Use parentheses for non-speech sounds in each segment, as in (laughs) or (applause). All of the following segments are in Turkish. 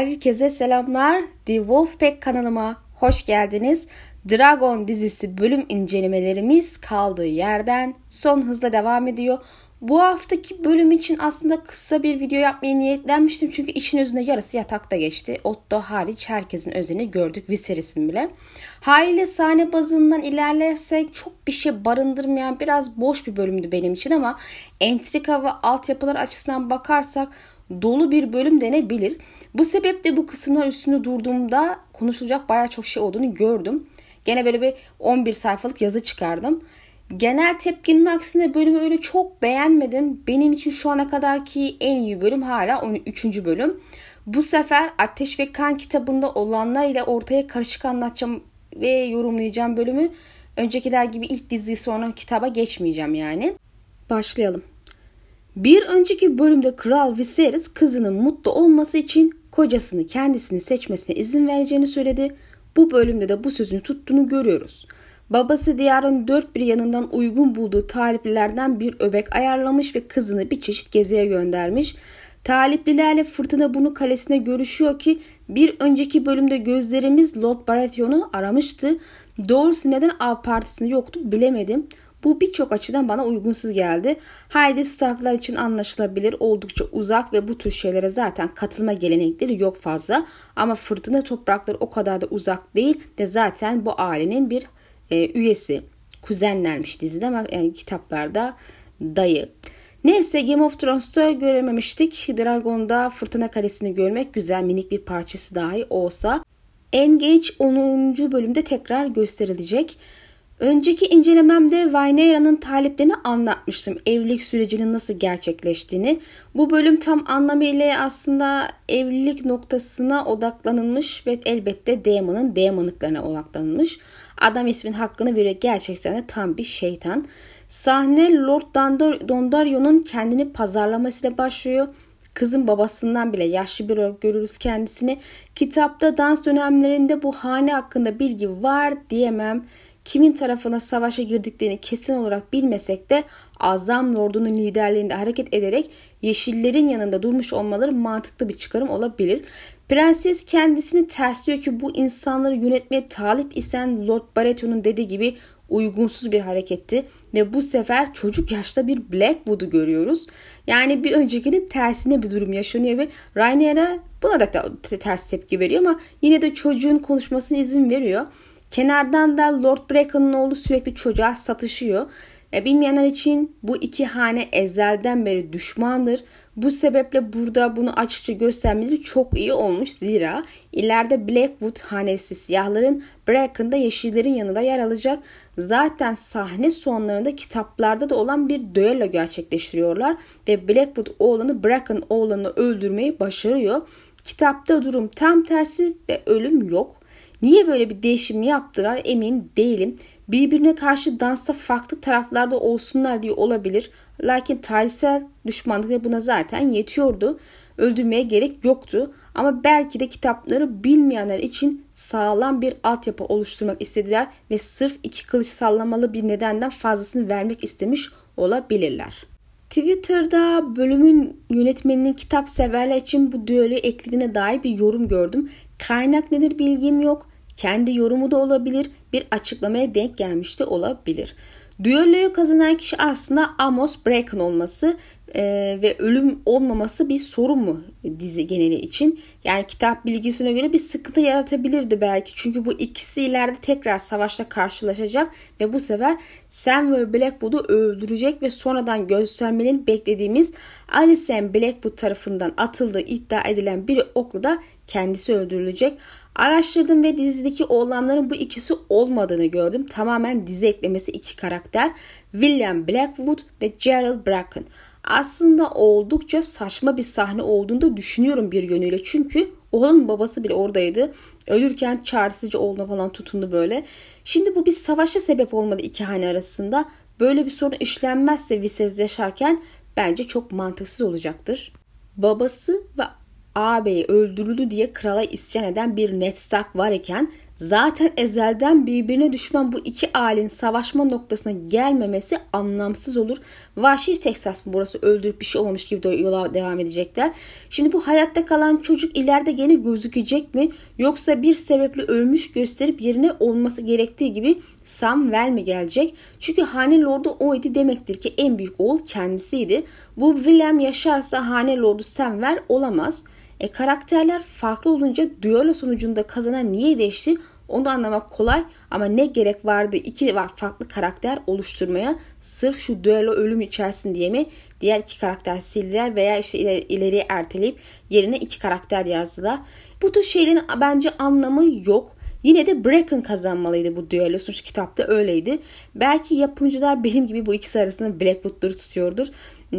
Herkese selamlar. The Wolfpack kanalıma hoş geldiniz. Dragon dizisi bölüm incelemelerimiz kaldığı yerden son hızla devam ediyor. Bu haftaki bölüm için aslında kısa bir video yapmaya niyetlenmiştim. Çünkü işin özünde yarısı yatakta geçti. Otto hariç herkesin özeni gördük Viserys'in bile. Haliyle sahne bazından ilerlersek çok bir şey barındırmayan biraz boş bir bölümdü benim için ama entrika ve altyapılar açısından bakarsak dolu bir bölüm denebilir. Bu sebeple bu kısımlar üstünde durduğumda konuşulacak baya çok şey olduğunu gördüm. Gene böyle bir 11 sayfalık yazı çıkardım. Genel tepkinin aksine bölümü öyle çok beğenmedim. Benim için şu ana kadarki en iyi bölüm hala 13. bölüm. Bu sefer Ateş ve Kan kitabında olanlar ile ortaya karışık anlatacağım ve yorumlayacağım bölümü. Öncekiler gibi ilk dizi sonra kitaba geçmeyeceğim yani. Başlayalım. Bir önceki bölümde Kral Viserys kızının mutlu olması için kocasını kendisini seçmesine izin vereceğini söyledi. Bu bölümde de bu sözünü tuttuğunu görüyoruz. Babası diyarın dört bir yanından uygun bulduğu taliplilerden bir öbek ayarlamış ve kızını bir çeşit geziye göndermiş. Taliplilerle Fırtına Burnu Kalesi'ne görüşüyor ki bir önceki bölümde gözlerimiz Lord Baratheon'u aramıştı. Doğrusu neden av partisinde yoktu bilemedim. Bu birçok açıdan bana uygunsuz geldi. Haydi Starklar için anlaşılabilir, oldukça uzak ve bu tür şeylere zaten katılma gelenekleri yok fazla. Ama fırtına toprakları o kadar da uzak değil ve zaten bu ailenin bir e, üyesi. Kuzenlermiş dizide ama yani kitaplarda dayı. Neyse Game of Thrones'ta görememiştik. Dragon'da Fırtına Kalesi'ni görmek güzel minik bir parçası dahi olsa. Engage 10. bölümde tekrar gösterilecek. Önceki incelememde Rhaenyra'nın taliplerini anlatmıştım. Evlilik sürecinin nasıl gerçekleştiğini. Bu bölüm tam anlamıyla aslında evlilik noktasına odaklanılmış ve elbette Daemon'ın Daemon'lıklarına odaklanılmış. Adam ismin hakkını veriyor. Gerçekten de tam bir şeytan. Sahne Lord Dondarrio'nun kendini pazarlamasıyla başlıyor. Kızın babasından bile yaşlı bir olarak görürüz kendisini. Kitapta dans dönemlerinde bu hane hakkında bilgi var diyemem kimin tarafına savaşa girdiklerini kesin olarak bilmesek de Azam Lord'unun liderliğinde hareket ederek Yeşillerin yanında durmuş olmaları mantıklı bir çıkarım olabilir. Prenses kendisini tersliyor ki bu insanları yönetmeye talip isen Lord Baratheon'un dediği gibi uygunsuz bir hareketti ve bu sefer çocuk yaşta bir Blackwood'u görüyoruz. Yani bir öncekinin tersine bir durum yaşanıyor ve Rhaenyra buna da ters tepki veriyor ama yine de çocuğun konuşmasına izin veriyor. Kenardan da Lord Bracken'ın oğlu sürekli çocuğa satışıyor. E, bilmeyenler için bu iki hane ezelden beri düşmandır. Bu sebeple burada bunu açıkça göstermeleri çok iyi olmuş. Zira ileride Blackwood hanesi siyahların Bracken'da yeşillerin yanında yer alacak. Zaten sahne sonlarında kitaplarda da olan bir düello gerçekleştiriyorlar. Ve Blackwood oğlanı Bracken oğlanı öldürmeyi başarıyor. Kitapta durum tam tersi ve ölüm yok. Niye böyle bir değişim yaptılar emin değilim. Birbirine karşı dansta farklı taraflarda olsunlar diye olabilir. Lakin tarihsel düşmanlık buna zaten yetiyordu. Öldürmeye gerek yoktu. Ama belki de kitapları bilmeyenler için sağlam bir altyapı oluşturmak istediler ve sırf iki kılıç sallamalı bir nedenden fazlasını vermek istemiş olabilirler. Twitter'da bölümün yönetmeninin kitap severler için bu düello eklediğine dair bir yorum gördüm. Kaynak nedir bilgim yok. Kendi yorumu da olabilir, bir açıklamaya denk gelmiş de olabilir. Düelloyu kazanan kişi aslında Amos Bracken olması e, ve ölüm olmaması bir sorun mu dizi geneli için? Yani kitap bilgisine göre bir sıkıntı yaratabilirdi belki. Çünkü bu ikisi ileride tekrar savaşta karşılaşacak ve bu sefer Sam ve Blackwood'u öldürecek ve sonradan göstermenin beklediğimiz Alicent Blackwood tarafından atıldığı iddia edilen bir okla da kendisi öldürülecek. Araştırdım ve dizideki oğlanların bu ikisi olmadığını gördüm. Tamamen dizi eklemesi iki karakter. William Blackwood ve Gerald Bracken. Aslında oldukça saçma bir sahne olduğunu da düşünüyorum bir yönüyle. Çünkü oğlanın babası bile oradaydı. Ölürken çaresizce oğluna falan tutundu böyle. Şimdi bu bir savaşa sebep olmadı iki hane arasında. Böyle bir sorun işlenmezse Viserys yaşarken bence çok mantıksız olacaktır. Babası ve ağabeyi öldürüldü diye krala isyan eden bir Ned Stark var iken Zaten ezelden birbirine düşman bu iki ailenin savaşma noktasına gelmemesi anlamsız olur. Vahşi Texas mı burası öldürüp bir şey olmamış gibi de yola devam edecekler. Şimdi bu hayatta kalan çocuk ileride gene gözükecek mi? Yoksa bir sebeple ölmüş gösterip yerine olması gerektiği gibi Samwell mi gelecek? Çünkü hane lordu oydu demektir ki en büyük oğul kendisiydi. Bu William yaşarsa hane lordu Samwell olamaz. E karakterler farklı olunca düello sonucunda kazanan niye değişti onu anlamak kolay ama ne gerek vardı iki farklı karakter oluşturmaya sırf şu düello ölüm içersin diye mi diğer iki karakter sildiler veya işte ileri, ileriye erteleyip yerine iki karakter yazdılar. Bu tür şeylerin bence anlamı yok. Yine de Bracken kazanmalıydı bu düello. Sonuçta kitapta öyleydi. Belki yapımcılar benim gibi bu ikisi arasında Blackwood'ları tutuyordur.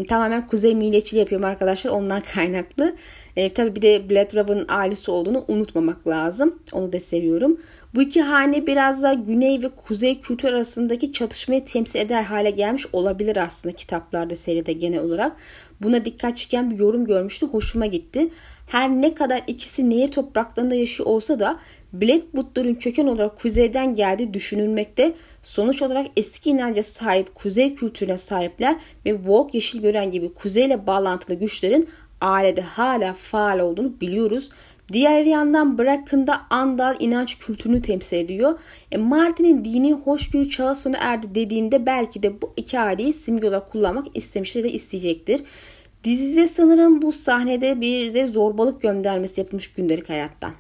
Tamamen kuzey milliyetçiliği yapıyorum arkadaşlar. Ondan (laughs) kaynaklı. E, tabii bir de Blatrav'ın ailesi olduğunu unutmamak lazım. Onu da seviyorum. Bu iki hane biraz da güney ve kuzey kültür arasındaki çatışmayı temsil eder hale gelmiş olabilir aslında kitaplarda seride genel olarak. Buna dikkat çeken bir yorum görmüştü. Hoşuma gitti. Her ne kadar ikisi nehir topraklarında yaşıyor olsa da Blackwood'ların köken olarak kuzeyden geldiği düşünülmekte. Sonuç olarak eski inanca sahip kuzey kültürüne sahipler ve Vogue yeşil gören gibi kuzeyle bağlantılı güçlerin ailede hala faal olduğunu biliyoruz. Diğer yandan Bracken'da Andal inanç kültürünü temsil ediyor. E Martin'in dini hoşgörü çağı sona erdi dediğinde belki de bu iki aileyi simge olarak kullanmak istemiştir ve isteyecektir. Dizide sanırım bu sahnede bir de zorbalık göndermesi yapılmış gündelik hayattan.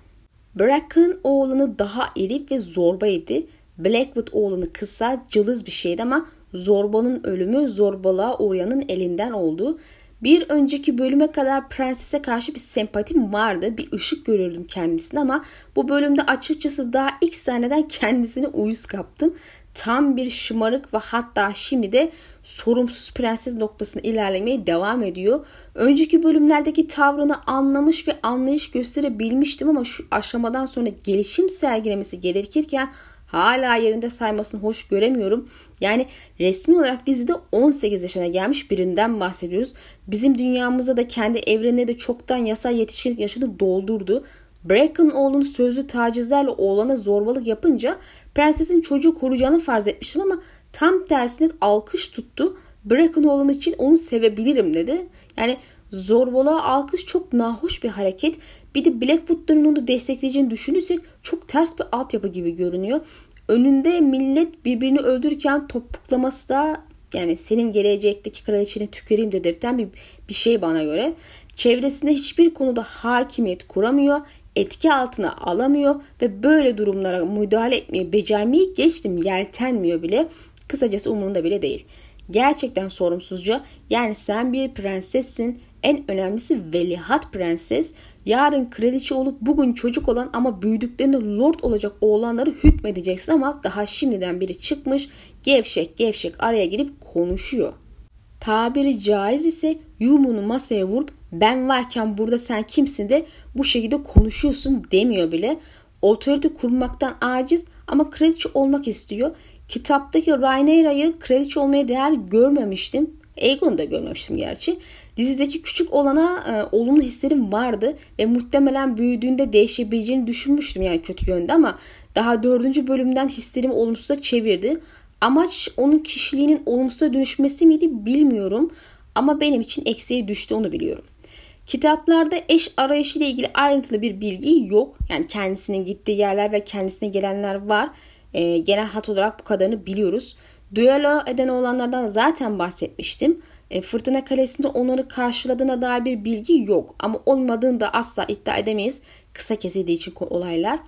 Bracken oğlanı daha iri ve zorbaydı. Blackwood oğlanı kısa, cılız bir şeydi ama zorbanın ölümü zorbalığa uğrayanın elinden oldu. Bir önceki bölüme kadar prensese karşı bir sempatim vardı. Bir ışık görürdüm kendisine ama bu bölümde açıkçası daha ilk sahneden kendisine uyuz kaptım. Tam bir şımarık ve hatta şimdi de sorumsuz prenses noktasına ilerlemeye devam ediyor. Önceki bölümlerdeki tavrını anlamış ve anlayış gösterebilmiştim ama şu aşamadan sonra gelişim sergilemesi gerekirken hala yerinde saymasını hoş göremiyorum. Yani resmi olarak dizide 18 yaşına gelmiş birinden bahsediyoruz. Bizim dünyamızda da kendi evrenine de çoktan yasal yetişkinlik yaşını doldurdu. Bracken oğlunu sözlü tacizlerle oğlana zorbalık yapınca prensesin çocuğu koruyacağını farz etmiştim ama tam tersine alkış tuttu. Bracken oğlan için onu sevebilirim dedi. Yani zorbalığa alkış çok nahoş bir hareket. Bir de Blackwood'ların onu destekleyeceğini düşünürsek çok ters bir altyapı gibi görünüyor. Önünde millet birbirini öldürürken topuklaması da yani senin gelecekteki kraliçene tüküreyim dedirten bir, bir şey bana göre. Çevresinde hiçbir konuda hakimiyet kuramıyor, etki altına alamıyor ve böyle durumlara müdahale etmeyi becermeyi geçtim yeltenmiyor bile. Kısacası umurunda bile değil. Gerçekten sorumsuzca yani sen bir prensessin en önemlisi velihat prenses yarın kraliçe olup bugün çocuk olan ama büyüdüklerinde lord olacak oğlanları hükmedeceksin ama daha şimdiden biri çıkmış gevşek gevşek araya girip konuşuyor. Tabiri caiz ise yumunu masaya vurup ben varken burada sen kimsin de bu şekilde konuşuyorsun demiyor bile. Otorite kurmaktan aciz ama kraliçe olmak istiyor. Kitaptaki Rhaenyra'yı kraliçe olmaya değer görmemiştim. Aegon'u da görmemiştim gerçi. Dizideki küçük olana e, olumlu hislerim vardı ve muhtemelen büyüdüğünde değişebileceğini düşünmüştüm yani kötü yönde ama daha dördüncü bölümden hislerimi olumsuza çevirdi. Amaç onun kişiliğinin olumsuza dönüşmesi miydi bilmiyorum ama benim için eksiğe düştü onu biliyorum. Kitaplarda eş arayışı ile ilgili ayrıntılı bir bilgi yok. Yani kendisinin gittiği yerler ve kendisine gelenler var. E, genel hat olarak bu kadarını biliyoruz. Düello eden olanlardan zaten bahsetmiştim. E, Fırtına Kalesi'nde onları karşıladığına dair bir bilgi yok. Ama olmadığını da asla iddia edemeyiz. Kısa kesildiği için olaylar.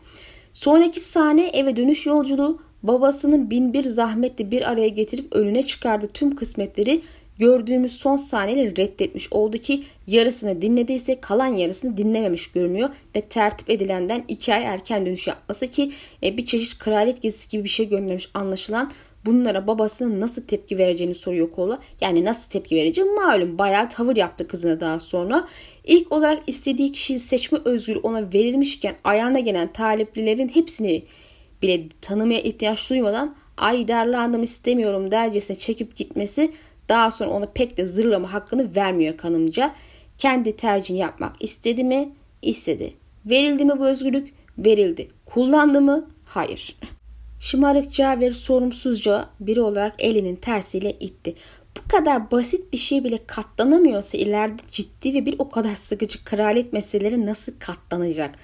Sonraki sahne eve dönüş yolculuğu babasının bin bir zahmetle bir araya getirip önüne çıkardığı tüm kısmetleri gördüğümüz son sahneleri reddetmiş oldu ki yarısını dinlediyse kalan yarısını dinlememiş görünüyor ve tertip edilenden iki ay erken dönüş yapması ki e, bir çeşit kraliyet gezisi gibi bir şey göndermiş anlaşılan bunlara babasının nasıl tepki vereceğini soruyor Kola. Yani nasıl tepki vereceğim malum bayağı tavır yaptı kızına daha sonra. İlk olarak istediği kişiyi seçme özgürlüğü ona verilmişken ayağına gelen taliplilerin hepsini bile tanımaya ihtiyaç duymadan ay darlandım istemiyorum dercesine çekip gitmesi daha sonra ona pek de zırlama hakkını vermiyor kanımca. Kendi tercihini yapmak istedi mi? İstedi. Verildi mi bu özgürlük? Verildi. Kullandı mı? Hayır. (laughs) Şımarıkça ve sorumsuzca biri olarak elinin tersiyle itti. Bu kadar basit bir şey bile katlanamıyorsa ileride ciddi ve bir o kadar sıkıcı kraliyet meseleleri nasıl katlanacak?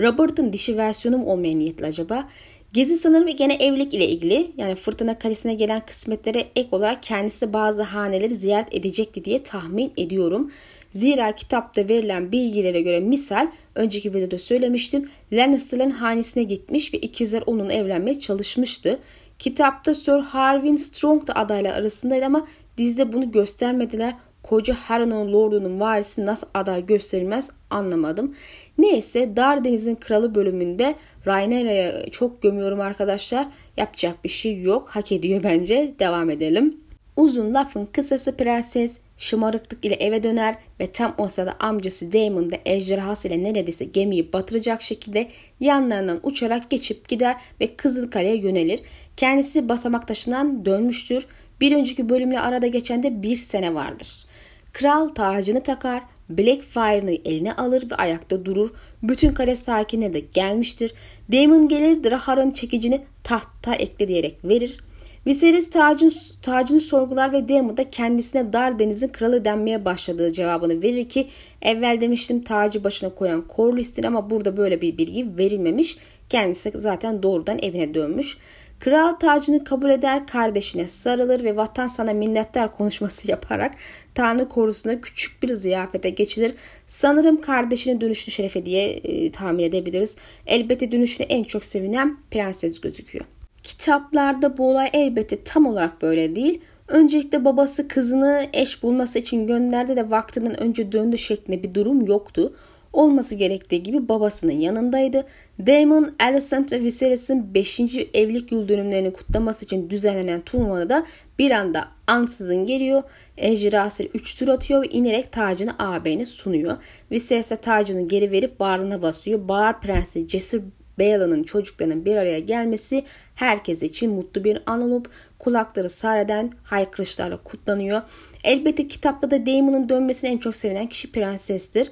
Robert'ın dişi versiyonu mu olmaya niyetli acaba? Gezi sanırım gene evlilik ile ilgili. Yani Fırtına Kalesi'ne gelen kısmetlere ek olarak kendisi bazı haneleri ziyaret edecekti diye tahmin ediyorum. Zira kitapta verilen bilgilere göre misal önceki videoda söylemiştim. Lannister'ların hanesine gitmiş ve ikizler onunla evlenmeye çalışmıştı. Kitapta Sir Harwin Strong da adaylar arasındaydı ama dizide bunu göstermediler. Koca Harrenhal Lord'unun varisi nasıl aday gösterilmez anlamadım. Neyse Dardeniz'in Kralı bölümünde Rhaenyra'ya çok gömüyorum arkadaşlar. Yapacak bir şey yok. Hak ediyor bence. Devam edelim. Uzun lafın kısası prenses şımarıklık ile eve döner ve tam o sırada amcası Damon da ejderhası ile neredeyse gemiyi batıracak şekilde yanlarından uçarak geçip gider ve Kızılkale'ye yönelir. Kendisi basamak taşından dönmüştür. Bir önceki bölümle arada geçen de bir sene vardır. Kral tacını takar, Blackfire'ını eline alır ve ayakta durur. Bütün kale sakinleri de gelmiştir. Damon gelir Drahar'ın çekicini tahta ekle diyerek verir. Viserys tacın, tacını sorgular ve Daemon da kendisine dar denizin kralı denmeye başladığı cevabını verir ki evvel demiştim tacı başına koyan Corlys'tir ama burada böyle bir bilgi verilmemiş. Kendisi zaten doğrudan evine dönmüş. Kral tacını kabul eder, kardeşine sarılır ve vatan sana minnettar konuşması (laughs) yaparak Tanrı korusuna küçük bir ziyafete geçilir. Sanırım kardeşinin dönüşünü şerefe diye e, tahmin edebiliriz. Elbette dönüşünü en çok sevinen prenses gözüküyor. Kitaplarda bu olay elbette tam olarak böyle değil. Öncelikle babası kızını eş bulması için gönderdi de vaktinden önce döndü şeklinde bir durum yoktu. Olması gerektiği gibi babasının yanındaydı. Daemon, Alicent ve Viserys'in 5. evlilik yıl dönümlerini kutlaması için düzenlenen turnuvada da bir anda ansızın geliyor. Ejderhası 3 tur atıyor ve inerek tacını ağabeyine sunuyor. Viserys de tacını geri verip bağrına basıyor. Bağır prensi Cesur Beylan'ın çocuklarının bir araya gelmesi herkes için mutlu bir an olup kulakları sareden haykırışlarla kutlanıyor. Elbette kitapta da Daemon'un dönmesini en çok sevilen kişi prensestir.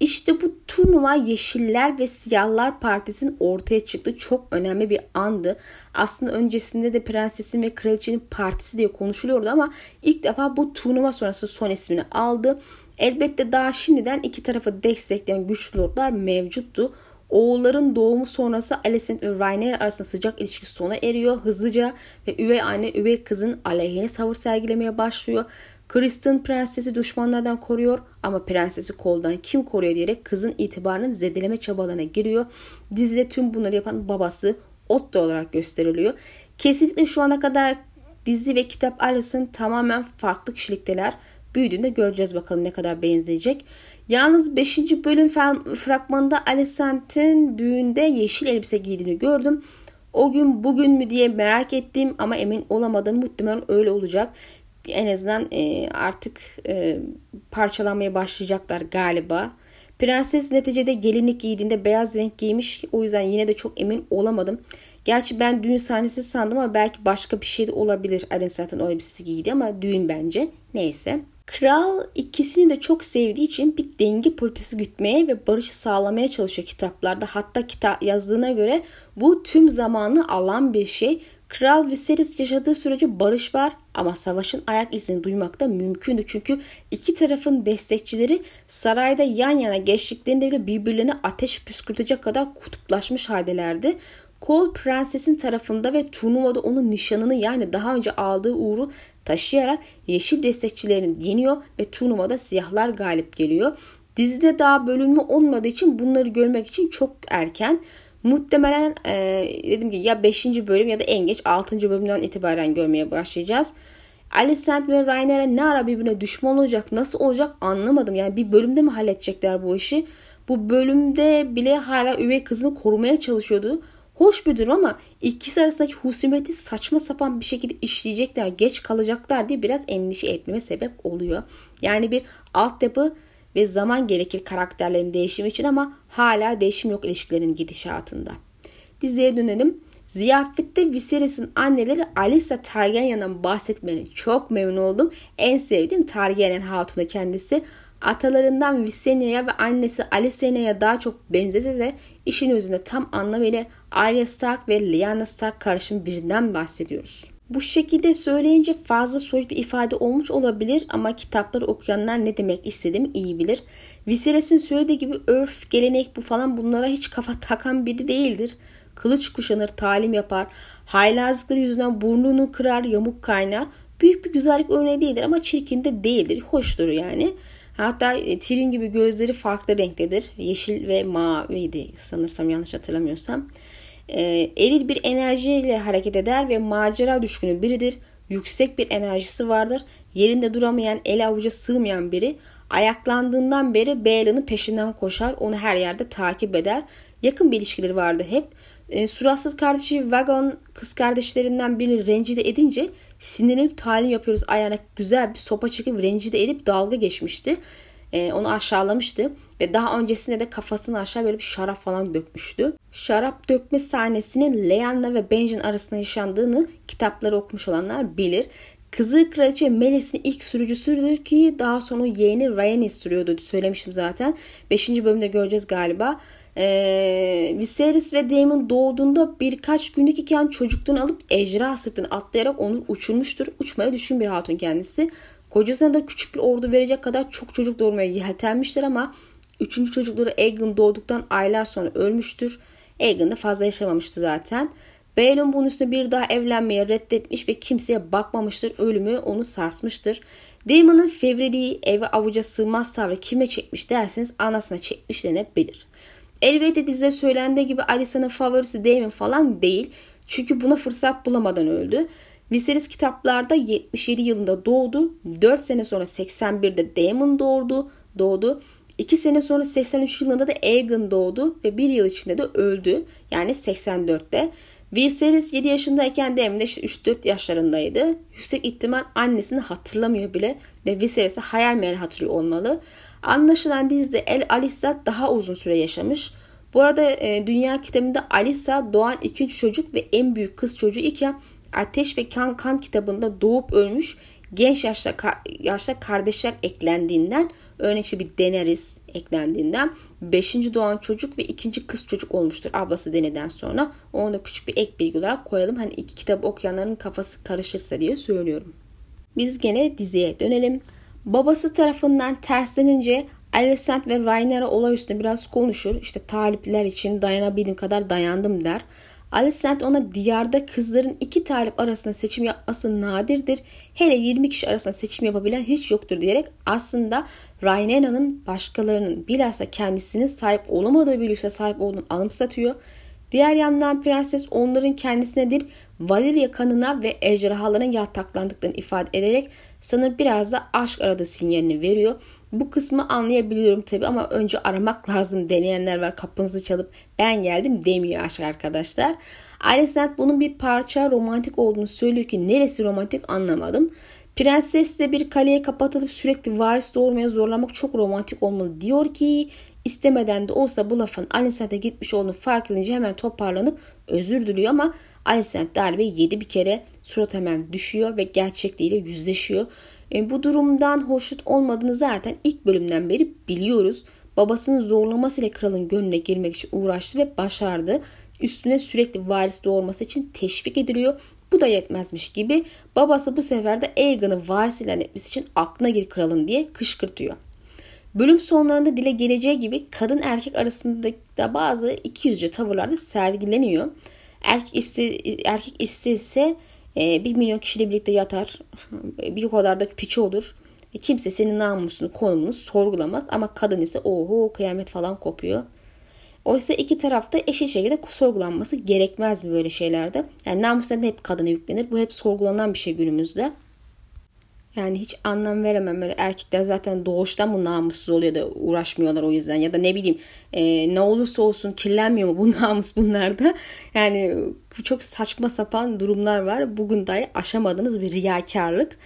İşte bu turnuva Yeşiller ve Siyahlar Partisi'nin ortaya çıktı. Çok önemli bir andı. Aslında öncesinde de prensesin ve kraliçenin partisi diye konuşuluyordu ama ilk defa bu turnuva sonrası son ismini aldı. Elbette daha şimdiden iki tarafı destekleyen güçlü lordlar mevcuttu. Oğulların doğumu sonrası Alicent ve Rhaenyra arasında sıcak ilişki sona eriyor hızlıca ve üvey anne üvey kızın aleyhine savur sergilemeye başlıyor. Kristen prensesi düşmanlardan koruyor ama prensesi koldan kim koruyor diyerek kızın itibarını zedeleme çabalarına giriyor. Dizide tüm bunları yapan babası Otto olarak gösteriliyor. Kesinlikle şu ana kadar dizi ve kitap Alice'ın tamamen farklı kişilikteler. Büyüdüğünde göreceğiz bakalım ne kadar benzeyecek. Yalnız 5. bölüm fragmanında Alicent'in düğünde yeşil elbise giydiğini gördüm. O gün bugün mü diye merak ettim ama emin olamadım. Muhtemelen öyle olacak en azından e, artık e, parçalanmaya başlayacaklar galiba. Prenses neticede gelinlik giydiğinde beyaz renk giymiş. O yüzden yine de çok emin olamadım. Gerçi ben düğün sahnesi sandım ama belki başka bir şey de olabilir. Zaten o elbisesi giydi ama düğün bence. Neyse. Kral ikisini de çok sevdiği için bir denge politikası gütmeye ve barışı sağlamaya çalışıyor kitaplarda. Hatta kitap yazdığına göre bu tüm zamanı alan bir şey. Kral Viserys yaşadığı sürece barış var ama savaşın ayak izini duymak da mümkündü. Çünkü iki tarafın destekçileri sarayda yan yana geçtiklerinde bile birbirlerine ateş püskürtecek kadar kutuplaşmış haldelerdi. Cole prensesin tarafında ve turnuvada onun nişanını yani daha önce aldığı uğuru taşıyarak yeşil destekçilerini yeniyor ve turnuvada siyahlar galip geliyor. Dizide daha bölünme olmadığı için bunları görmek için çok erken. Muhtemelen e, dedim ki ya 5. bölüm ya da en geç 6. bölümden itibaren görmeye başlayacağız. Alicent ve Rhaenyra ne ara birbirine düşman olacak, nasıl olacak anlamadım. Yani bir bölümde mi halledecekler bu işi? Bu bölümde bile hala üvey kızını korumaya çalışıyordu. Hoş bir durum ama ikisi arasındaki husumeti saçma sapan bir şekilde işleyecekler, geç kalacaklar diye biraz endişe etmeme sebep oluyor. Yani bir altyapı ve zaman gerekir karakterlerin değişimi için ama hala değişim yok ilişkilerin gidişatında. Diziye dönelim. Ziyafette Viserys'in anneleri Alyssa Targaryen'den bahsetmeni çok memnun oldum. En sevdiğim Targaryen hatunu kendisi. Atalarından Visenia'ya ve annesi Alicenia'ya daha çok benzese de işin özünde tam anlamıyla Arya Stark ve Lyanna Stark karışımı birinden bahsediyoruz. Bu şekilde söyleyince fazla soyut bir ifade olmuş olabilir ama kitapları okuyanlar ne demek istediğimi iyi bilir. Viserys'in söylediği gibi örf, gelenek bu falan bunlara hiç kafa (laughs) takan biri değildir. Kılıç kuşanır, talim yapar, haylazlıkları yüzünden burnunu kırar, yamuk kaynar. Büyük bir güzellik örneği değildir ama çirkin de değildir. Hoştur yani. Hatta e, Tyrion gibi gözleri farklı renktedir. Yeşil ve maviydi sanırsam yanlış hatırlamıyorsam. E, eril bir enerjiyle hareket eder ve macera düşkünü biridir. Yüksek bir enerjisi vardır. Yerinde duramayan, el avuca sığmayan biri. Ayaklandığından beri Bael'ın peşinden koşar. Onu her yerde takip eder. Yakın bir ilişkileri vardı hep. E, suratsız kardeşi Wagon kız kardeşlerinden birini rencide edince sinirlenip talim yapıyoruz ayağına güzel bir sopa çekip rencide edip dalga geçmişti. E, onu aşağılamıştı ve daha öncesinde de kafasını aşağı böyle bir şarap falan dökmüştü. Şarap dökme sahnesinin Leanna ve Benjen arasında yaşandığını kitapları okumuş olanlar bilir. Kızı Kraliçe Melis'in ilk sürücüsüdür ki daha sonra yeğeni Rhaenys sürüyordu söylemiştim zaten. 5. bölümde göreceğiz galiba. Ee, Viserys ve Daemon doğduğunda birkaç günlük iken çocukluğunu alıp ejderha sırtını atlayarak onu uçurmuştur. Uçmaya düşkün bir hatun kendisi. Kocasına da küçük bir ordu verecek kadar çok çocuk doğurmaya yeltenmiştir ama üçüncü çocukları Aegon doğduktan aylar sonra ölmüştür. Aegon da fazla yaşamamıştı zaten. Baelon bunun üstüne bir daha evlenmeye reddetmiş ve kimseye bakmamıştır. Ölümü onu sarsmıştır. Daemon'ın fevriliği eve avuca sığmaz tavrı kime çekmiş derseniz anasına çekmiş denebilir. Elbette dizide söylendiği gibi Alysa'nın favorisi Daemon falan değil. Çünkü buna fırsat bulamadan öldü. Viserys kitaplarda 77 yılında doğdu. 4 sene sonra 81'de Daemon doğdu. doğdu. 2 sene sonra 83 yılında da Aegon doğdu ve 1 yıl içinde de öldü. Yani 84'te. Viserys 7 yaşındayken Daemon işte 3-4 yaşlarındaydı. Yüksek ihtimal annesini hatırlamıyor bile ve Viserys'i hayal meyal hatırlıyor olmalı. Anlaşılan dizide El Alisa daha uzun süre yaşamış. Bu arada e, dünya kitabında Alisa doğan ikinci çocuk ve en büyük kız çocuğu iken Ateş ve Kan Kan kitabında doğup ölmüş genç yaşta, yaşta kardeşler eklendiğinden örnek işte bir deneriz eklendiğinden 5. doğan çocuk ve ikinci kız çocuk olmuştur ablası deneden sonra. Onu da küçük bir ek bilgi olarak koyalım. Hani iki kitap okuyanların kafası karışırsa diye söylüyorum. Biz gene diziye dönelim. Babası tarafından terslenince Alicent ve Rhaenyra olay üstüne biraz konuşur. İşte talipler için dayanabildiğim kadar dayandım der. Alicent ona diyarda kızların iki talip arasında seçim yapması nadirdir. Hele 20 kişi arasında seçim yapabilen hiç yoktur diyerek aslında Rhaenyra'nın başkalarının bilhassa kendisinin sahip olamadığı bir lükse sahip olduğunu anımsatıyor. Diğer yandan prenses onların kendisine değil Valyria kanına ve ejderhaların yataklandıklarını ifade ederek sanır biraz da aşk aradığı sinyalini veriyor. Bu kısmı anlayabiliyorum tabi ama önce aramak lazım deneyenler var kapınızı çalıp ben geldim demiyor aşk arkadaşlar. Alicent bunun bir parça romantik olduğunu söylüyor ki neresi romantik anlamadım. Prenses de bir kaleye kapatılıp sürekli varis doğurmaya zorlamak çok romantik olmalı diyor ki istemeden de olsa bu lafın Alicent'e gitmiş olduğunu fark edince hemen toparlanıp özür diliyor ama Alicent darbe yedi bir kere surat hemen düşüyor ve gerçekliğiyle yüzleşiyor. E, bu durumdan hoşnut olmadığını zaten ilk bölümden beri biliyoruz. Babasının zorlamasıyla kralın gönlüne girmek için uğraştı ve başardı. Üstüne sürekli varis doğurması için teşvik ediliyor. Bu da yetmezmiş gibi babası bu sefer de Aegon'u varis ilan etmesi için aklına gir kralın diye kışkırtıyor. Bölüm sonlarında dile geleceği gibi kadın erkek arasında da bazı ikiyüzce tavırlarda sergileniyor. Erkek iste, erkek istese e, bir milyon kişiyle birlikte yatar. (laughs) Bir kadar da piçi olur. E, kimse senin namusunu, konumunu sorgulamaz. Ama kadın ise oho kıyamet falan kopuyor. Oysa iki tarafta eşit şekilde sorgulanması gerekmez mi böyle şeylerde? Yani namus hep kadına yüklenir. Bu hep sorgulanan bir şey günümüzde. Yani hiç anlam veremem. Böyle erkekler zaten doğuştan mı namussuz oluyor da uğraşmıyorlar o yüzden. Ya da ne bileyim e, ne olursa olsun kirlenmiyor mu bu (laughs) namus bunlarda. Yani çok saçma sapan durumlar var. Bugün dahi aşamadığınız bir riyakarlık.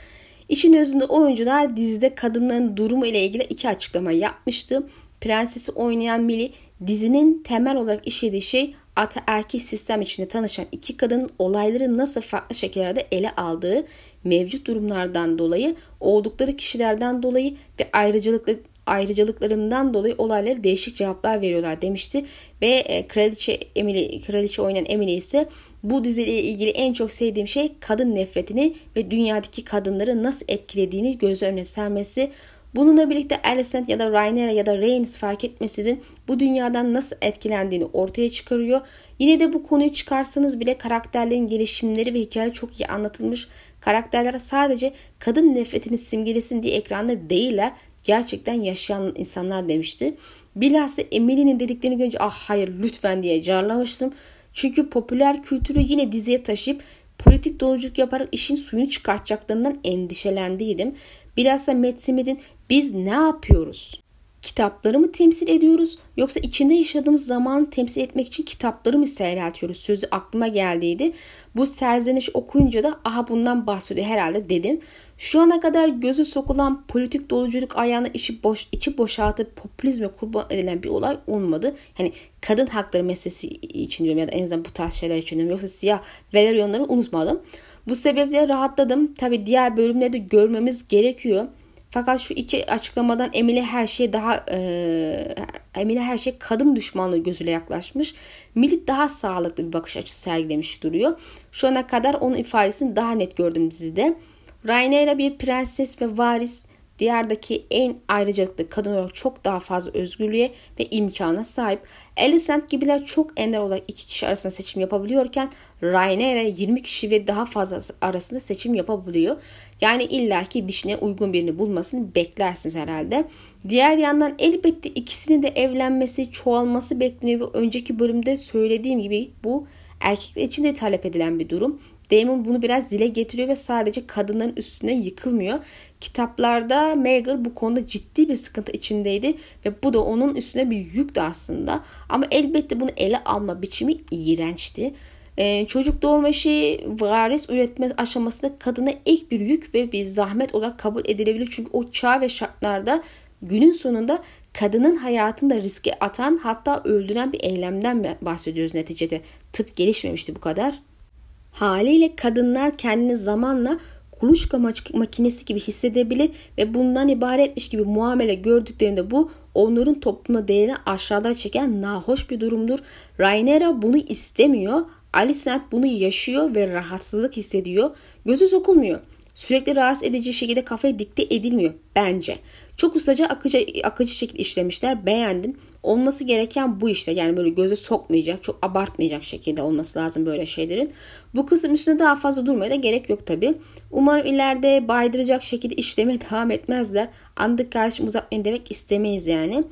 İşin özünde oyuncular dizide kadınların durumu ile ilgili iki açıklama yapmıştı. Prensesi oynayan Millie dizinin temel olarak işlediği şey ataerkil sistem içinde tanışan iki kadının olayları nasıl farklı şekillerde ele aldığı mevcut durumlardan dolayı, oldukları kişilerden dolayı ve ayrıcalıklı ayrıcalıklarından dolayı olaylara değişik cevaplar veriyorlar demişti. Ve e, kraliçe Emily, kraliçe oynayan Emily ise bu diziyle ilgili en çok sevdiğim şey kadın nefretini ve dünyadaki kadınları nasıl etkilediğini göz önüne sermesi. Bununla birlikte Alicent ya da Rhaenyra ya da Rhaenys fark etmesizin bu dünyadan nasıl etkilendiğini ortaya çıkarıyor. Yine de bu konuyu çıkarsanız bile karakterlerin gelişimleri ve hikaye çok iyi anlatılmış. Karakterler sadece kadın nefretini simgelesin diye ekranda değiller. Gerçekten yaşayan insanlar demişti. Bilhassa Emily'nin dediklerini görünce ah hayır lütfen diye carlamıştım. Çünkü popüler kültürü yine diziye taşıyıp politik doluculuk yaparak işin suyunu çıkartacaklarından endişelendiydim. Bilhassa Matt Smith'in biz ne yapıyoruz? Kitapları mı temsil ediyoruz yoksa içinde yaşadığımız zamanı temsil etmek için kitapları mı seyreltiyoruz sözü aklıma geldiydi. Bu serzeniş okuyunca da aha bundan bahsediyor herhalde dedim. Şu ana kadar gözü sokulan politik doluculuk ayağına içi, boş, içi boşaltıp popülizme kurban edilen bir olay olmadı. Hani kadın hakları meselesi için diyorum ya da en azından bu tarz şeyler için diyorum. Yoksa siyah Valeryonları unutmadım. Bu sebeple rahatladım. Tabi diğer bölümlerde görmemiz gerekiyor. Fakat şu iki açıklamadan Emily her şey daha e, Emily her şey kadın düşmanlığı gözüyle yaklaşmış. Millet daha sağlıklı bir bakış açısı sergilemiş duruyor. Şu ana kadar onun ifadesini daha net gördüm dizide. Rhaenyra bir prenses ve varis Diyardaki en ayrıcalıklı kadın olarak çok daha fazla özgürlüğe ve imkana sahip. Alicent gibiler çok ender olarak iki kişi arasında seçim yapabiliyorken Rhaenyra 20 kişi ve daha fazla arasında seçim yapabiliyor. Yani illaki dişine uygun birini bulmasını beklersiniz herhalde. Diğer yandan elbette ikisinin de evlenmesi, çoğalması bekleniyor ve önceki bölümde söylediğim gibi bu erkekler için de talep edilen bir durum. Damon bunu biraz dile getiriyor ve sadece kadınların üstüne yıkılmıyor. Kitaplarda Meager bu konuda ciddi bir sıkıntı içindeydi ve bu da onun üstüne bir yüktü aslında. Ama elbette bunu ele alma biçimi iğrençti. Ee, çocuk doğurma işi varis üretme aşamasında kadına ek bir yük ve bir zahmet olarak kabul edilebilir. Çünkü o çağ ve şartlarda günün sonunda kadının hayatını da riske atan hatta öldüren bir eylemden bahsediyoruz neticede. Tıp gelişmemişti bu kadar. Haliyle kadınlar kendini zamanla kuluçka makinesi gibi hissedebilir ve bundan ibaretmiş gibi muamele gördüklerinde bu onların topluma değerini aşağılara çeken nahoş bir durumdur. Rhaenyra bunu istemiyor. Alicent bunu yaşıyor ve rahatsızlık hissediyor. Gözü sokulmuyor. Sürekli rahatsız edici şekilde kafaya dikte edilmiyor bence. Çok ustaca akıcı, akıcı şekilde işlemişler. Beğendim olması gereken bu işte. Yani böyle göze sokmayacak, çok abartmayacak şekilde olması lazım böyle şeylerin. Bu kısım üstünde daha fazla durmaya da gerek yok tabi. Umarım ileride baydıracak şekilde işlemeye (laughs) devam etmezler. Andık kardeşim uzatmayın demek istemeyiz yani.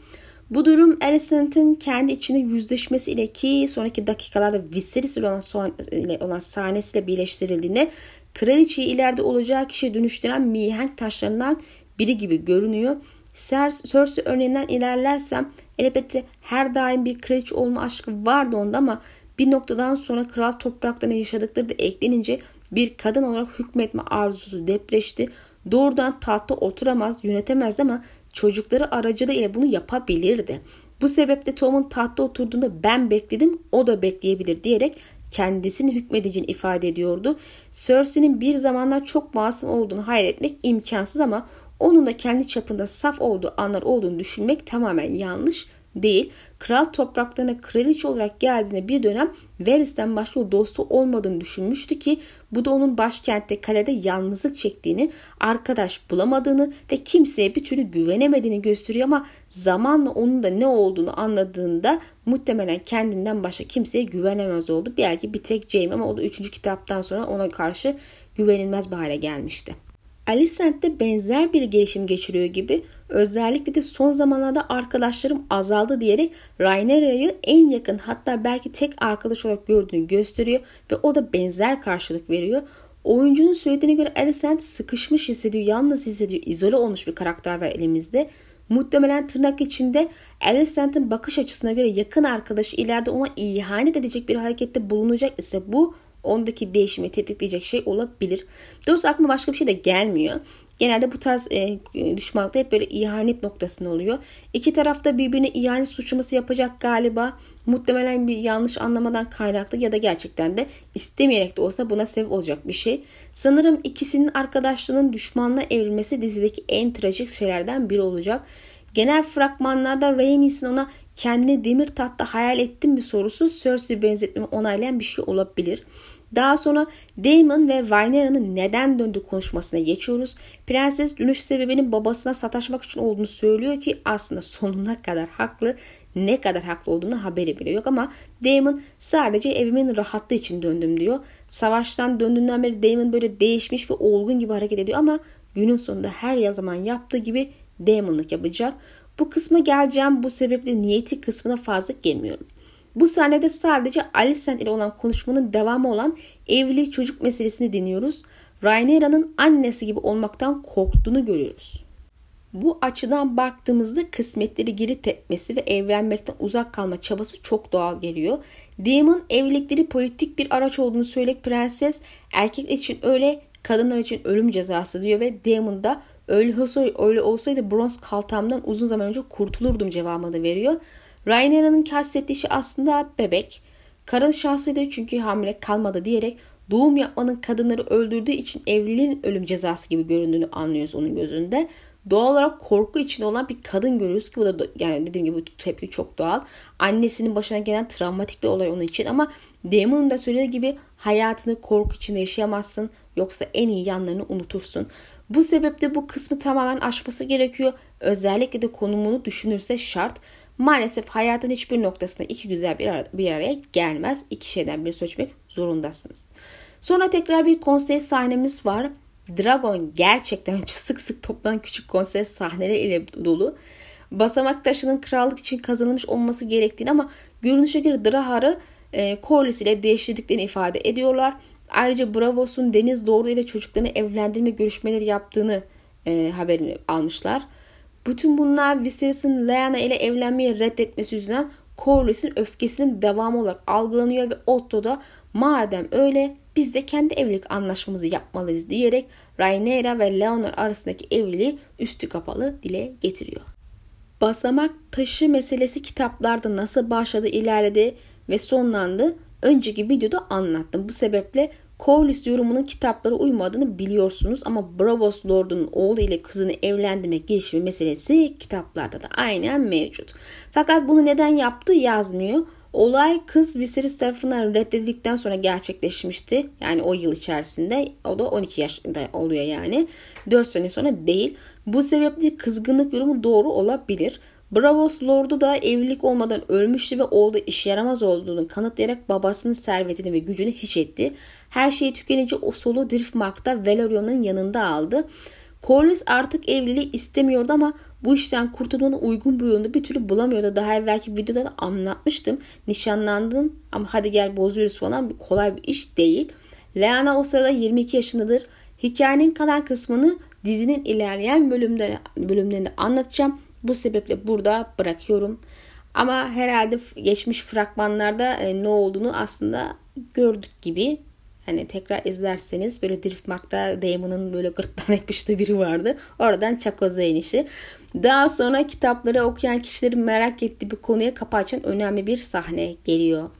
Bu durum Alicent'in kendi içinde yüzleşmesi ile ki sonraki dakikalarda Viserys ile olan, son, ile olan sahnesiyle birleştirildiğinde kraliçeyi ileride olacağı kişiye dönüştüren mihenk taşlarından biri gibi görünüyor. Cersei örneğinden ilerlersem elbette her daim bir kraliçe olma aşkı vardı onda ama bir noktadan sonra kral topraklarına yaşadıkları da eklenince bir kadın olarak hükmetme arzusu depreşti. Doğrudan tahta oturamaz, yönetemez ama çocukları aracılığıyla bunu yapabilirdi. Bu sebeple Tom'un tahta oturduğunda ben bekledim, o da bekleyebilir diyerek kendisini hükmedeceğini ifade ediyordu. Cersei'nin bir zamanlar çok masum olduğunu hayal etmek imkansız ama onun da kendi çapında saf olduğu anlar olduğunu düşünmek tamamen yanlış değil. Kral topraklarına kraliçe olarak geldiğinde bir dönem Varys'ten başka dostu olmadığını düşünmüştü ki bu da onun başkentte kalede yalnızlık çektiğini, arkadaş bulamadığını ve kimseye bir türlü güvenemediğini gösteriyor ama zamanla onun da ne olduğunu anladığında muhtemelen kendinden başka kimseye güvenemez oldu. Belki bir tek Jaime ama o da 3. kitaptan sonra ona karşı güvenilmez bir hale gelmişti. Alicent de benzer bir gelişim geçiriyor gibi özellikle de son zamanlarda arkadaşlarım azaldı diyerek Rhaenyra'yı en yakın hatta belki tek arkadaş olarak gördüğünü gösteriyor ve o da benzer karşılık veriyor. Oyuncunun söylediğine göre Alicent sıkışmış hissediyor, yalnız hissediyor, izole olmuş bir karakter var elimizde. Muhtemelen tırnak içinde Alicent'in bakış açısına göre yakın arkadaşı ileride ona ihanet edecek bir harekette bulunacak ise bu ondaki değişimi tetikleyecek şey olabilir. Doğrusu aklıma başka bir şey de gelmiyor. Genelde bu tarz e, düşmanlıkta hep böyle ihanet noktasında oluyor. İki tarafta birbirine ihanet suçlaması yapacak galiba. Muhtemelen bir yanlış anlamadan kaynaklı ya da gerçekten de istemeyerek de olsa buna sebep olacak bir şey. Sanırım ikisinin arkadaşlığının düşmanla evrilmesi dizideki en trajik şeylerden biri olacak. Genel fragmanlarda Rhaenys'in ona kendini demir tahtta hayal ettin bir sorusu Cersei benzetmemi onaylayan bir şey olabilir. Daha sonra Damon ve Rhaenyra'nın neden döndü konuşmasına geçiyoruz. Prenses dönüş sebebinin babasına sataşmak için olduğunu söylüyor ki aslında sonuna kadar haklı. Ne kadar haklı olduğunu haberi bile yok ama Damon sadece evimin rahatlığı için döndüm diyor. Savaştan döndüğünden beri Damon böyle değişmiş ve olgun gibi hareket ediyor ama günün sonunda her zaman yaptığı gibi Damon'lık yapacak. Bu kısma geleceğim bu sebeple niyeti kısmına fazla gelmiyorum. Bu sahnede sadece Alicent ile olan konuşmanın devamı olan evli çocuk meselesini dinliyoruz. Rhaenyra'nın annesi gibi olmaktan korktuğunu görüyoruz. Bu açıdan baktığımızda kısmetleri geri tepmesi ve evlenmekten uzak kalma çabası çok doğal geliyor. Daemon evlilikleri politik bir araç olduğunu söyleyip prenses erkek için öyle kadınlar için ölüm cezası diyor ve Daemon da öyle, olsaydı, öyle olsaydı bronz kaltamdan uzun zaman önce kurtulurdum cevabını veriyor. Rhaenyra'nın kastettiği şey aslında bebek. Karın şahsıydı çünkü hamile kalmadı diyerek doğum yapmanın kadınları öldürdüğü için evliliğin ölüm cezası gibi göründüğünü anlıyoruz onun gözünde. Doğal olarak korku içinde olan bir kadın görüyoruz ki bu da yani dediğim gibi bu tepki çok doğal. Annesinin başına gelen travmatik bir olay onun için ama Damon'un da söylediği gibi hayatını korku içinde yaşayamazsın yoksa en iyi yanlarını unutursun. Bu sebeple bu kısmı tamamen aşması gerekiyor. Özellikle de konumunu düşünürse şart. Maalesef hayatın hiçbir noktasında iki güzel bir, ara, bir araya gelmez. İki şeyden bir seçmek zorundasınız. Sonra tekrar bir konsey sahnemiz var. Dragon gerçekten (laughs) sık sık toplanan küçük konsey sahneleri ile dolu. Basamak taşının krallık için kazanılmış olması gerektiğini ama görünüşe göre Drahar'ı e, Corlys ile değiştirdiklerini ifade ediyorlar. Ayrıca Bravos'un Deniz Doğru ile çocuklarını evlendirme görüşmeleri yaptığını e, haberini almışlar. Bütün bunlar Viserys'in Lyanna ile evlenmeyi reddetmesi yüzünden Corlys'in öfkesinin devamı olarak algılanıyor ve Otto da madem öyle biz de kendi evlilik anlaşmamızı yapmalıyız diyerek Rhaenyra ve Leonor arasındaki evliliği üstü kapalı dile getiriyor. Basamak taşı meselesi kitaplarda nasıl başladı, ilerledi ve sonlandı önceki videoda anlattım. Bu sebeple Corlys yorumunun kitaplara uymadığını biliyorsunuz ama Bravos Lord'un oğlu ile kızını evlendirme girişimi meselesi kitaplarda da aynen mevcut. Fakat bunu neden yaptı yazmıyor. Olay kız Viserys tarafından reddedildikten sonra gerçekleşmişti. Yani o yıl içerisinde. O da 12 yaşında oluyor yani. 4 sene sonra değil. Bu sebeple kızgınlık yorumu doğru olabilir. Bravos Lord'u da evlilik olmadan ölmüştü ve oğlu iş yaramaz olduğunu kanıtlayarak babasının servetini ve gücünü hiç etti. Her şeyi tükenince o solu Driftmark'ta Valerion'un yanında aldı. Corlys artık evliliği istemiyordu ama bu işten kurtulmanın uygun bir yolunu bir türlü bulamıyordu. Daha evvelki videoda da anlatmıştım. Nişanlandın ama hadi gel bozuyoruz falan kolay bir iş değil. Leana o sırada 22 yaşındadır. Hikayenin kalan kısmını dizinin ilerleyen bölümde, bölümlerinde anlatacağım. Bu sebeple burada bırakıyorum. Ama herhalde geçmiş fragmanlarda e, ne olduğunu aslında gördük gibi. Hani tekrar izlerseniz böyle Driftmark'ta Damon'ın böyle gırttan yapıştığı biri vardı. Oradan çakoza inişi. Daha sonra kitapları okuyan kişilerin merak ettiği bir konuya kapı açan önemli bir sahne geliyor.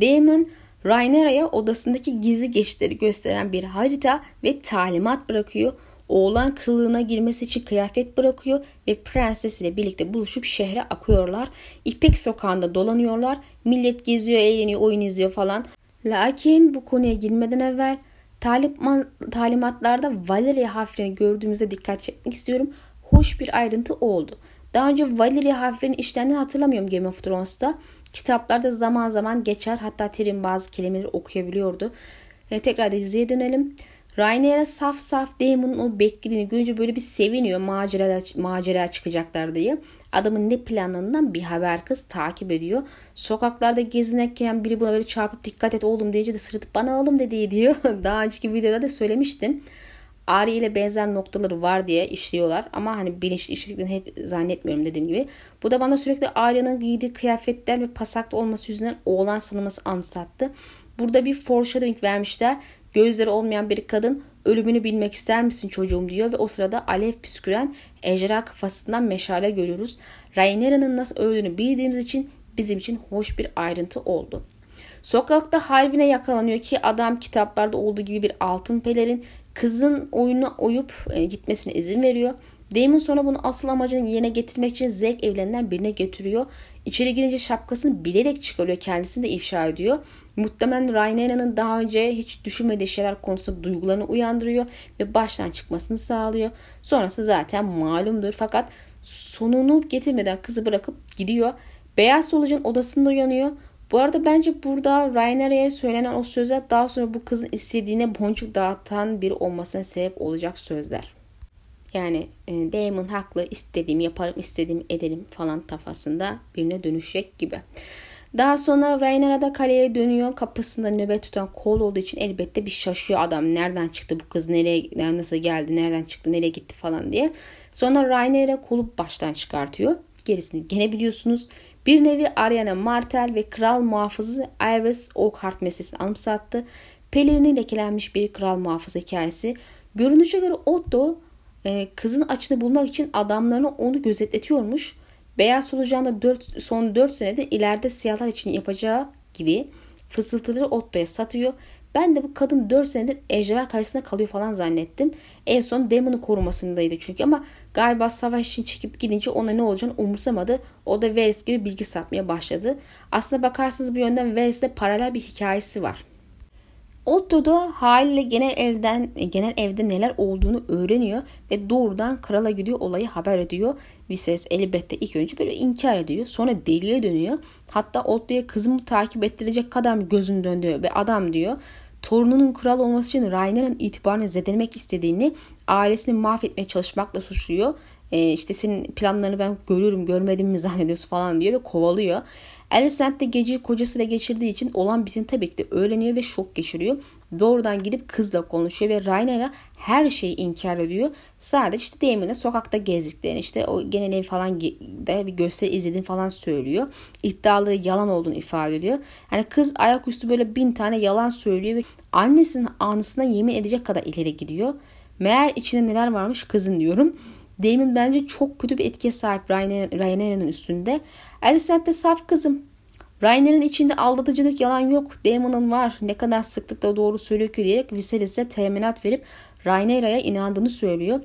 Damon Rhaenyra'ya odasındaki gizli geçitleri gösteren bir harita ve talimat bırakıyor. Oğlan kılığına girmesi için kıyafet bırakıyor ve prenses ile birlikte buluşup şehre akıyorlar. İpek sokağında dolanıyorlar. Millet geziyor, eğleniyor, oyun izliyor falan. Lakin bu konuya girmeden evvel talimat, talimatlarda Valeria harflerini gördüğümüzde dikkat çekmek istiyorum. Hoş bir ayrıntı oldu. Daha önce Valeria harflerinin işlendiğini hatırlamıyorum Game of Thrones'ta. Kitaplarda zaman zaman geçer. Hatta Tyrion bazı kelimeleri okuyabiliyordu. E, tekrar diziye dönelim. Rhaenyra saf saf Daemon'un o beklediğini görünce böyle bir seviniyor macera, macera çıkacaklar diye. Adamın ne planlarından bir haber kız takip ediyor. Sokaklarda gezinirken biri buna böyle çarpıp dikkat et oğlum deyince de sırıtıp bana oğlum dedi diyor. (laughs) Daha önceki videoda da söylemiştim. Ari ile benzer noktaları var diye işliyorlar. Ama hani bilinçli işlediklerini hep zannetmiyorum dediğim gibi. Bu da bana sürekli Arya'nın giydiği kıyafetler ve pasaklı olması yüzünden oğlan sanılması anımsattı. Burada bir foreshadowing vermişler. Gözleri olmayan bir kadın ölümünü bilmek ister misin çocuğum diyor ve o sırada alev püsküren ejderha kafasından meşale görüyoruz. Rhaenyra'nın nasıl öldüğünü bildiğimiz için bizim için hoş bir ayrıntı oldu. Sokakta Halbine yakalanıyor ki adam kitaplarda olduğu gibi bir altın pelerin kızın oyunu oyup e, gitmesine izin veriyor. Damon sonra bunu asıl amacını yerine getirmek için zevk evlerinden birine götürüyor. İçeri girince şapkasını bilerek çıkarıyor kendisini de ifşa ediyor. Muhtemelen Rhaenyra'nın daha önce hiç düşünmediği şeyler konusunda duygularını uyandırıyor ve baştan çıkmasını sağlıyor. Sonrası zaten malumdur fakat sonunu getirmeden kızı bırakıp gidiyor. Beyaz solucan odasında uyanıyor. Bu arada bence burada Rhaenyra'ya söylenen o sözler daha sonra bu kızın istediğine boncuk dağıtan biri olmasına sebep olacak sözler. Yani e, Damon haklı istediğimi yaparım istediğimi ederim falan tafasında birine dönüşecek gibi. Daha sonra Rhaenyra da kaleye dönüyor. Kapısında nöbet tutan kol olduğu için elbette bir şaşıyor adam. Nereden çıktı bu kız? Nereye nasıl geldi? Nereden çıktı? Nereye gitti falan diye. Sonra Rhaenyra kolu baştan çıkartıyor. Gerisini gene biliyorsunuz. Bir nevi Ariana Martel ve kral muhafızı Iris Oakhart meselesini anımsattı. Pelerini lekelenmiş bir kral muhafızı hikayesi. Görünüşe göre Otto e, kızın açını bulmak için adamlarını onu gözetletiyormuş. Beyaz solucanı 4, son 4 senede ileride siyahlar için yapacağı gibi fısıltıları Otto'ya satıyor. Ben de bu kadın 4 senedir ejderha karşısında kalıyor falan zannettim. En son Damon'un korumasındaydı çünkü ama galiba savaş için çekip gidince ona ne olacağını umursamadı. O da Varys gibi bilgi satmaya başladı. Aslında bakarsanız bu yönden Varys'le paralel bir hikayesi var. Otto da haliyle genel evden genel evde neler olduğunu öğreniyor ve doğrudan krala gidiyor olayı haber ediyor. Viserys elbette ilk önce böyle inkar ediyor. Sonra deliye dönüyor. Hatta Otto'ya kızımı takip ettirecek kadar gözün döndü ve adam diyor torununun kral olması için Rhaenyra'nın itibarını zedelemek istediğini ailesini mahvetmeye çalışmakla suçluyor. E, işte senin planlarını ben görüyorum görmedim mi zannediyorsun falan diyor ve kovalıyor. Alicent de geceyi kocasıyla geçirdiği için olan biteni tabii ki de öğreniyor ve şok geçiriyor. Doğrudan gidip kızla konuşuyor ve Rhaenyra her şeyi inkar ediyor. Sadece işte Daemon'e sokakta gezdiklerini işte o genel ev falan da bir gösteri izlediğini falan söylüyor. İddiaları yalan olduğunu ifade ediyor. Yani kız ayaküstü böyle bin tane yalan söylüyor ve annesinin anısına yemin edecek kadar ileri gidiyor. Meğer içinde neler varmış kızın diyorum. Damon bence çok kötü bir etkiye sahip Rhaenyra'nın üstünde. Alicent de saf kızım. Rhaenyra'nın içinde aldatıcılık yalan yok. Damon'ın var. Ne kadar sıklıkla doğru söylüyor ki diyerek Viserys'e teminat verip Rhaenyra'ya inandığını söylüyor.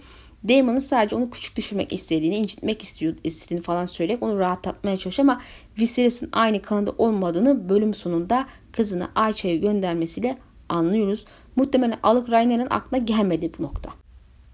Damon'ın sadece onu küçük düşürmek istediğini, incitmek istiyor, istediğini falan söyleyerek onu rahatlatmaya çalışıyor ama Viserys'in aynı kanında olmadığını bölüm sonunda kızına Ayça'yı göndermesiyle anlıyoruz. Muhtemelen Alık Rhaenyra'nın aklına gelmedi bu nokta.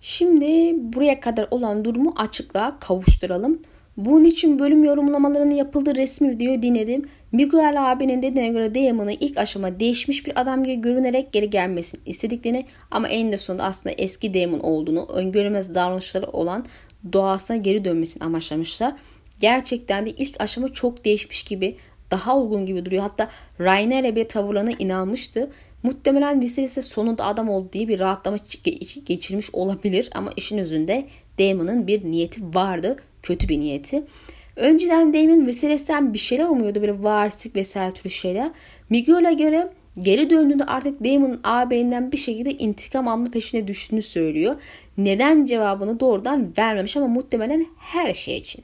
Şimdi buraya kadar olan durumu açıklığa kavuşturalım. Bunun için bölüm yorumlamalarının yapıldığı resmi videoyu dinledim. Miguel abinin dediğine göre Damon'ı ilk aşama değişmiş bir adam gibi görünerek geri gelmesini istediklerini ama en sonunda aslında eski Damon olduğunu, öngörülmez davranışları olan doğasına geri dönmesini amaçlamışlar. Gerçekten de ilk aşama çok değişmiş gibi, daha olgun gibi duruyor. Hatta Rhaenyra bile tavırlarına inanmıştı. Muhtemelen Viserys'e sonunda adam oldu diye bir rahatlama geçirmiş olabilir ama işin özünde Daemon'ın bir niyeti vardı. Kötü bir niyeti. Önceden Damon Viserys'ten bir şeyler umuyordu böyle varislik vesaire türü şeyler. Miguel'e göre geri döndüğünde artık Damon'ın ağabeyinden bir şekilde intikam alma peşine düştüğünü söylüyor. Neden cevabını doğrudan vermemiş ama muhtemelen her şey için.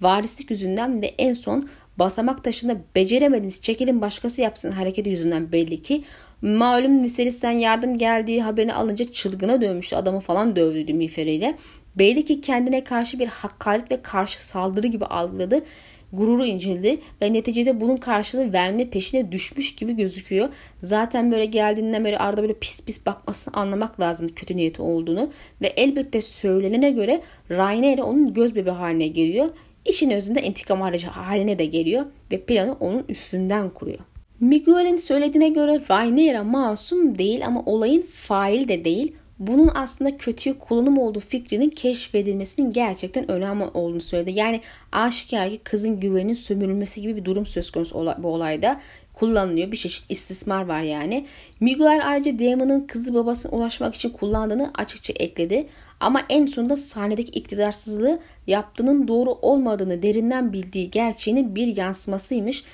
Varislik yüzünden ve en son basamak taşında beceremediniz çekilin başkası yapsın hareketi yüzünden belli ki malum Viserys'ten yardım geldiği haberini alınca çılgına dönmüştü adamı falan dövdüydü miğferiyle. Belli ki kendine karşı bir hakaret ve karşı saldırı gibi algıladı. Gururu incildi ve neticede bunun karşılığı verme peşine düşmüş gibi gözüküyor. Zaten böyle geldiğinden beri arada böyle pis pis bakmasını anlamak lazım kötü niyeti olduğunu. Ve elbette söylenene göre Rhaenyra onun göz bebeği haline geliyor. İşin özünde intikam aracı haline de geliyor ve planı onun üstünden kuruyor. Miguel'in söylediğine göre Rhaenyra masum değil ama olayın fail de değil. Bunun aslında kötüye kullanım olduğu fikrinin keşfedilmesinin gerçekten önemli olduğunu söyledi. Yani aşikar ki kızın güveninin sömürülmesi gibi bir durum söz konusu bu olayda kullanılıyor. Bir çeşit istismar var yani. Miguel ayrıca Damon'ın kızı babasına ulaşmak için kullandığını açıkça ekledi. Ama en sonunda sahnedeki iktidarsızlığı yaptığının doğru olmadığını derinden bildiği gerçeğinin bir yansımasıymış.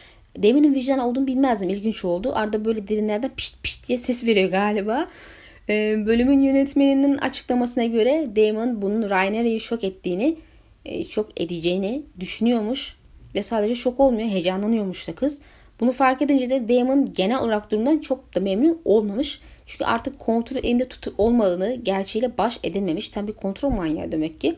Damon'ın vicdan olduğunu bilmezdim. İlginç oldu. Arada böyle derinlerden pişt pişt diye ses veriyor galiba. Ee, bölümün yönetmeninin açıklamasına göre Damon bunun Rhaenyra'yı şok ettiğini, e, şok edeceğini düşünüyormuş. Ve sadece şok olmuyor, heyecanlanıyormuş da kız. Bunu fark edince de Damon genel olarak durumdan çok da memnun olmamış. Çünkü artık kontrol elinde tutup olmadığını gerçeğiyle baş edememiş. Tam bir kontrol manyağı demek ki.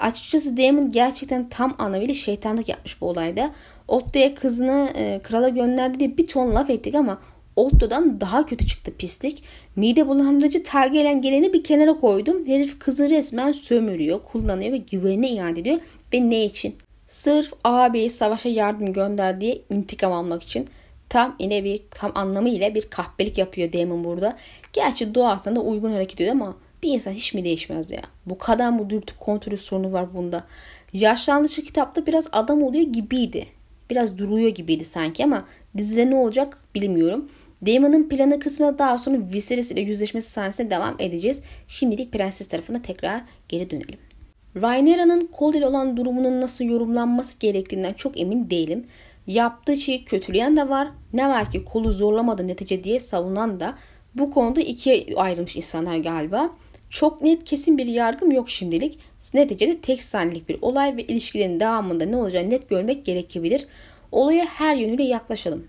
Açıkçası Daemon gerçekten tam anlamıyla şeytanlık yapmış bu olayda. Otto'ya kızını e, krala gönderdi diye bir ton laf ettik ama Otto'dan daha kötü çıktı pislik. Mide bulandırıcı Targaryen geleni bir kenara koydum. Herif kızı resmen sömürüyor, kullanıyor ve güvenine iade ediyor. Ve ne için? Sırf ağabeyi savaşa yardım gönder diye intikam almak için. Tam yine bir tam anlamıyla bir kahpelik yapıyor Daemon burada. Gerçi doğasına da uygun hareket ediyor ama bir insan hiç mi değişmez ya? Bu kadar mı dürtü kontrolü sorunu var bunda? Yaşlandıkça kitapta biraz adam oluyor gibiydi. Biraz duruyor gibiydi sanki ama dizide ne olacak bilmiyorum. Damon'ın planı kısmı daha sonra Viserys ile yüzleşmesi sahnesine devam edeceğiz. Şimdilik prenses tarafına tekrar geri dönelim. Rhaenyra'nın Cole ile olan durumunun nasıl yorumlanması gerektiğinden çok emin değilim. Yaptığı şeyi kötüleyen de var. Ne var ki kolu zorlamadı netice diye savunan da bu konuda ikiye ayrılmış insanlar galiba. Çok net kesin bir yargım yok şimdilik. Neticede tek saniyelik bir olay ve ilişkilerin devamında ne olacağını net görmek gerekebilir. Olaya her yönüyle yaklaşalım.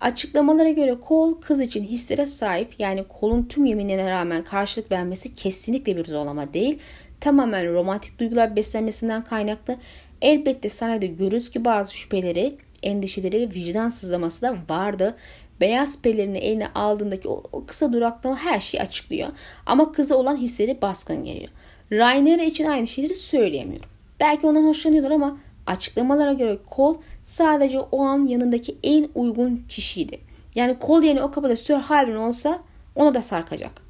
Açıklamalara göre kol kız için hislere sahip yani kolun tüm yeminlerine rağmen karşılık vermesi kesinlikle bir zorlama değil. Tamamen romantik duygular beslenmesinden kaynaklı. Elbette sahnede görürüz ki bazı şüpheleri, endişeleri ve vicdan sızlaması da vardı. Beyaz pelerini eline aldığındaki o, o kısa duraklama her şeyi açıklıyor. Ama kızı olan hisleri baskın geliyor. Rainer için aynı şeyleri söyleyemiyorum. Belki ondan hoşlanıyorlar ama açıklamalara göre Cole sadece o an yanındaki en uygun kişiydi. Yani Cole yerine o kapıda Sir Halvin olsa ona da sarkacak.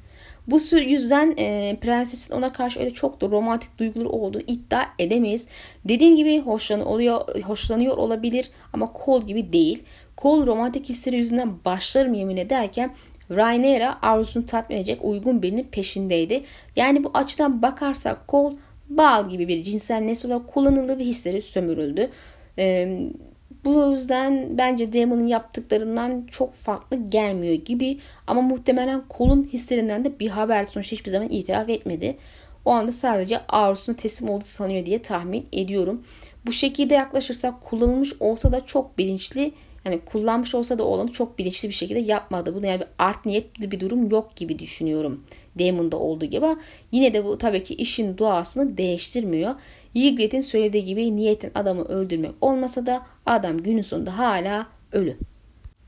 Bu yüzden e, prensesin ona karşı öyle çok da romantik duyguları olduğunu iddia edemeyiz. Dediğim gibi hoşlanıyor, oluyor, hoşlanıyor olabilir ama Cole gibi değil. Cole romantik hisleri yüzünden başlarım yemin ederken Rhaenyra arzusunu tatmin edecek uygun birinin peşindeydi. Yani bu açıdan bakarsak Cole bal gibi bir cinsel nesne olarak kullanıldı ve hisleri sömürüldü. Ee, bu yüzden bence Damon'ın yaptıklarından çok farklı gelmiyor gibi ama muhtemelen Cole'un hislerinden de bir haber sonuçta hiçbir zaman itiraf etmedi. O anda sadece arzusuna teslim oldu sanıyor diye tahmin ediyorum. Bu şekilde yaklaşırsak kullanılmış olsa da çok bilinçli yani kullanmış olsa da oğlum çok bilinçli bir şekilde yapmadı. Bunu yani bir art niyetli bir durum yok gibi düşünüyorum. Damon'da olduğu gibi. Yine de bu tabii ki işin doğasını değiştirmiyor. Ygritte'in söylediği gibi niyetin adamı öldürmek olmasa da adam günün sonunda hala ölü.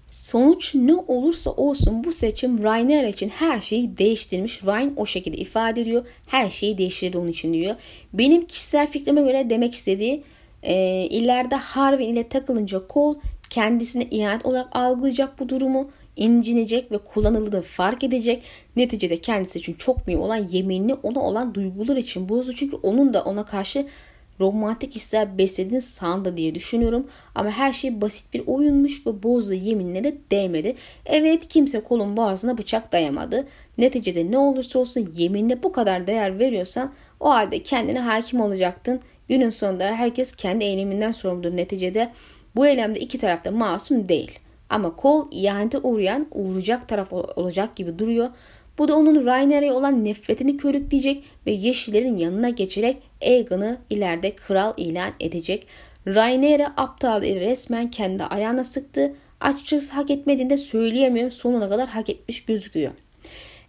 Sonuç ne olursa olsun bu seçim Rhaenyra için her şeyi değiştirmiş. Rhaen o şekilde ifade ediyor. Her şeyi değiştirdi onun için diyor. Benim kişisel fikrime göre demek istediği e, ileride Harwin ile takılınca Cole kendisine ihanet olarak algılayacak bu durumu incinecek ve kullanıldığını fark edecek. Neticede kendisi için çok mühim olan yeminini ona olan duygular için bozdu. Çünkü onun da ona karşı romantik hisler beslediğini sandı diye düşünüyorum. Ama her şey basit bir oyunmuş ve bozduğu yeminine de değmedi. Evet kimse kolun boğazına bıçak dayamadı. Neticede ne olursa olsun yeminine bu kadar değer veriyorsan o halde kendine hakim olacaktın. Günün sonunda herkes kendi eyleminden sorumludur. Neticede bu eylemde iki taraf da masum değil. Ama kol ihanete uğrayan uğrayacak taraf olacak gibi duruyor. Bu da onun Rainer'e olan nefretini körükleyecek ve Yeşillerin yanına geçerek Aegon'u ileride kral ilan edecek. Rainer'e aptal resmen kendi ayağına sıktı. Açıkçası hak etmediğini de söyleyemiyorum. Sonuna kadar hak etmiş gözüküyor.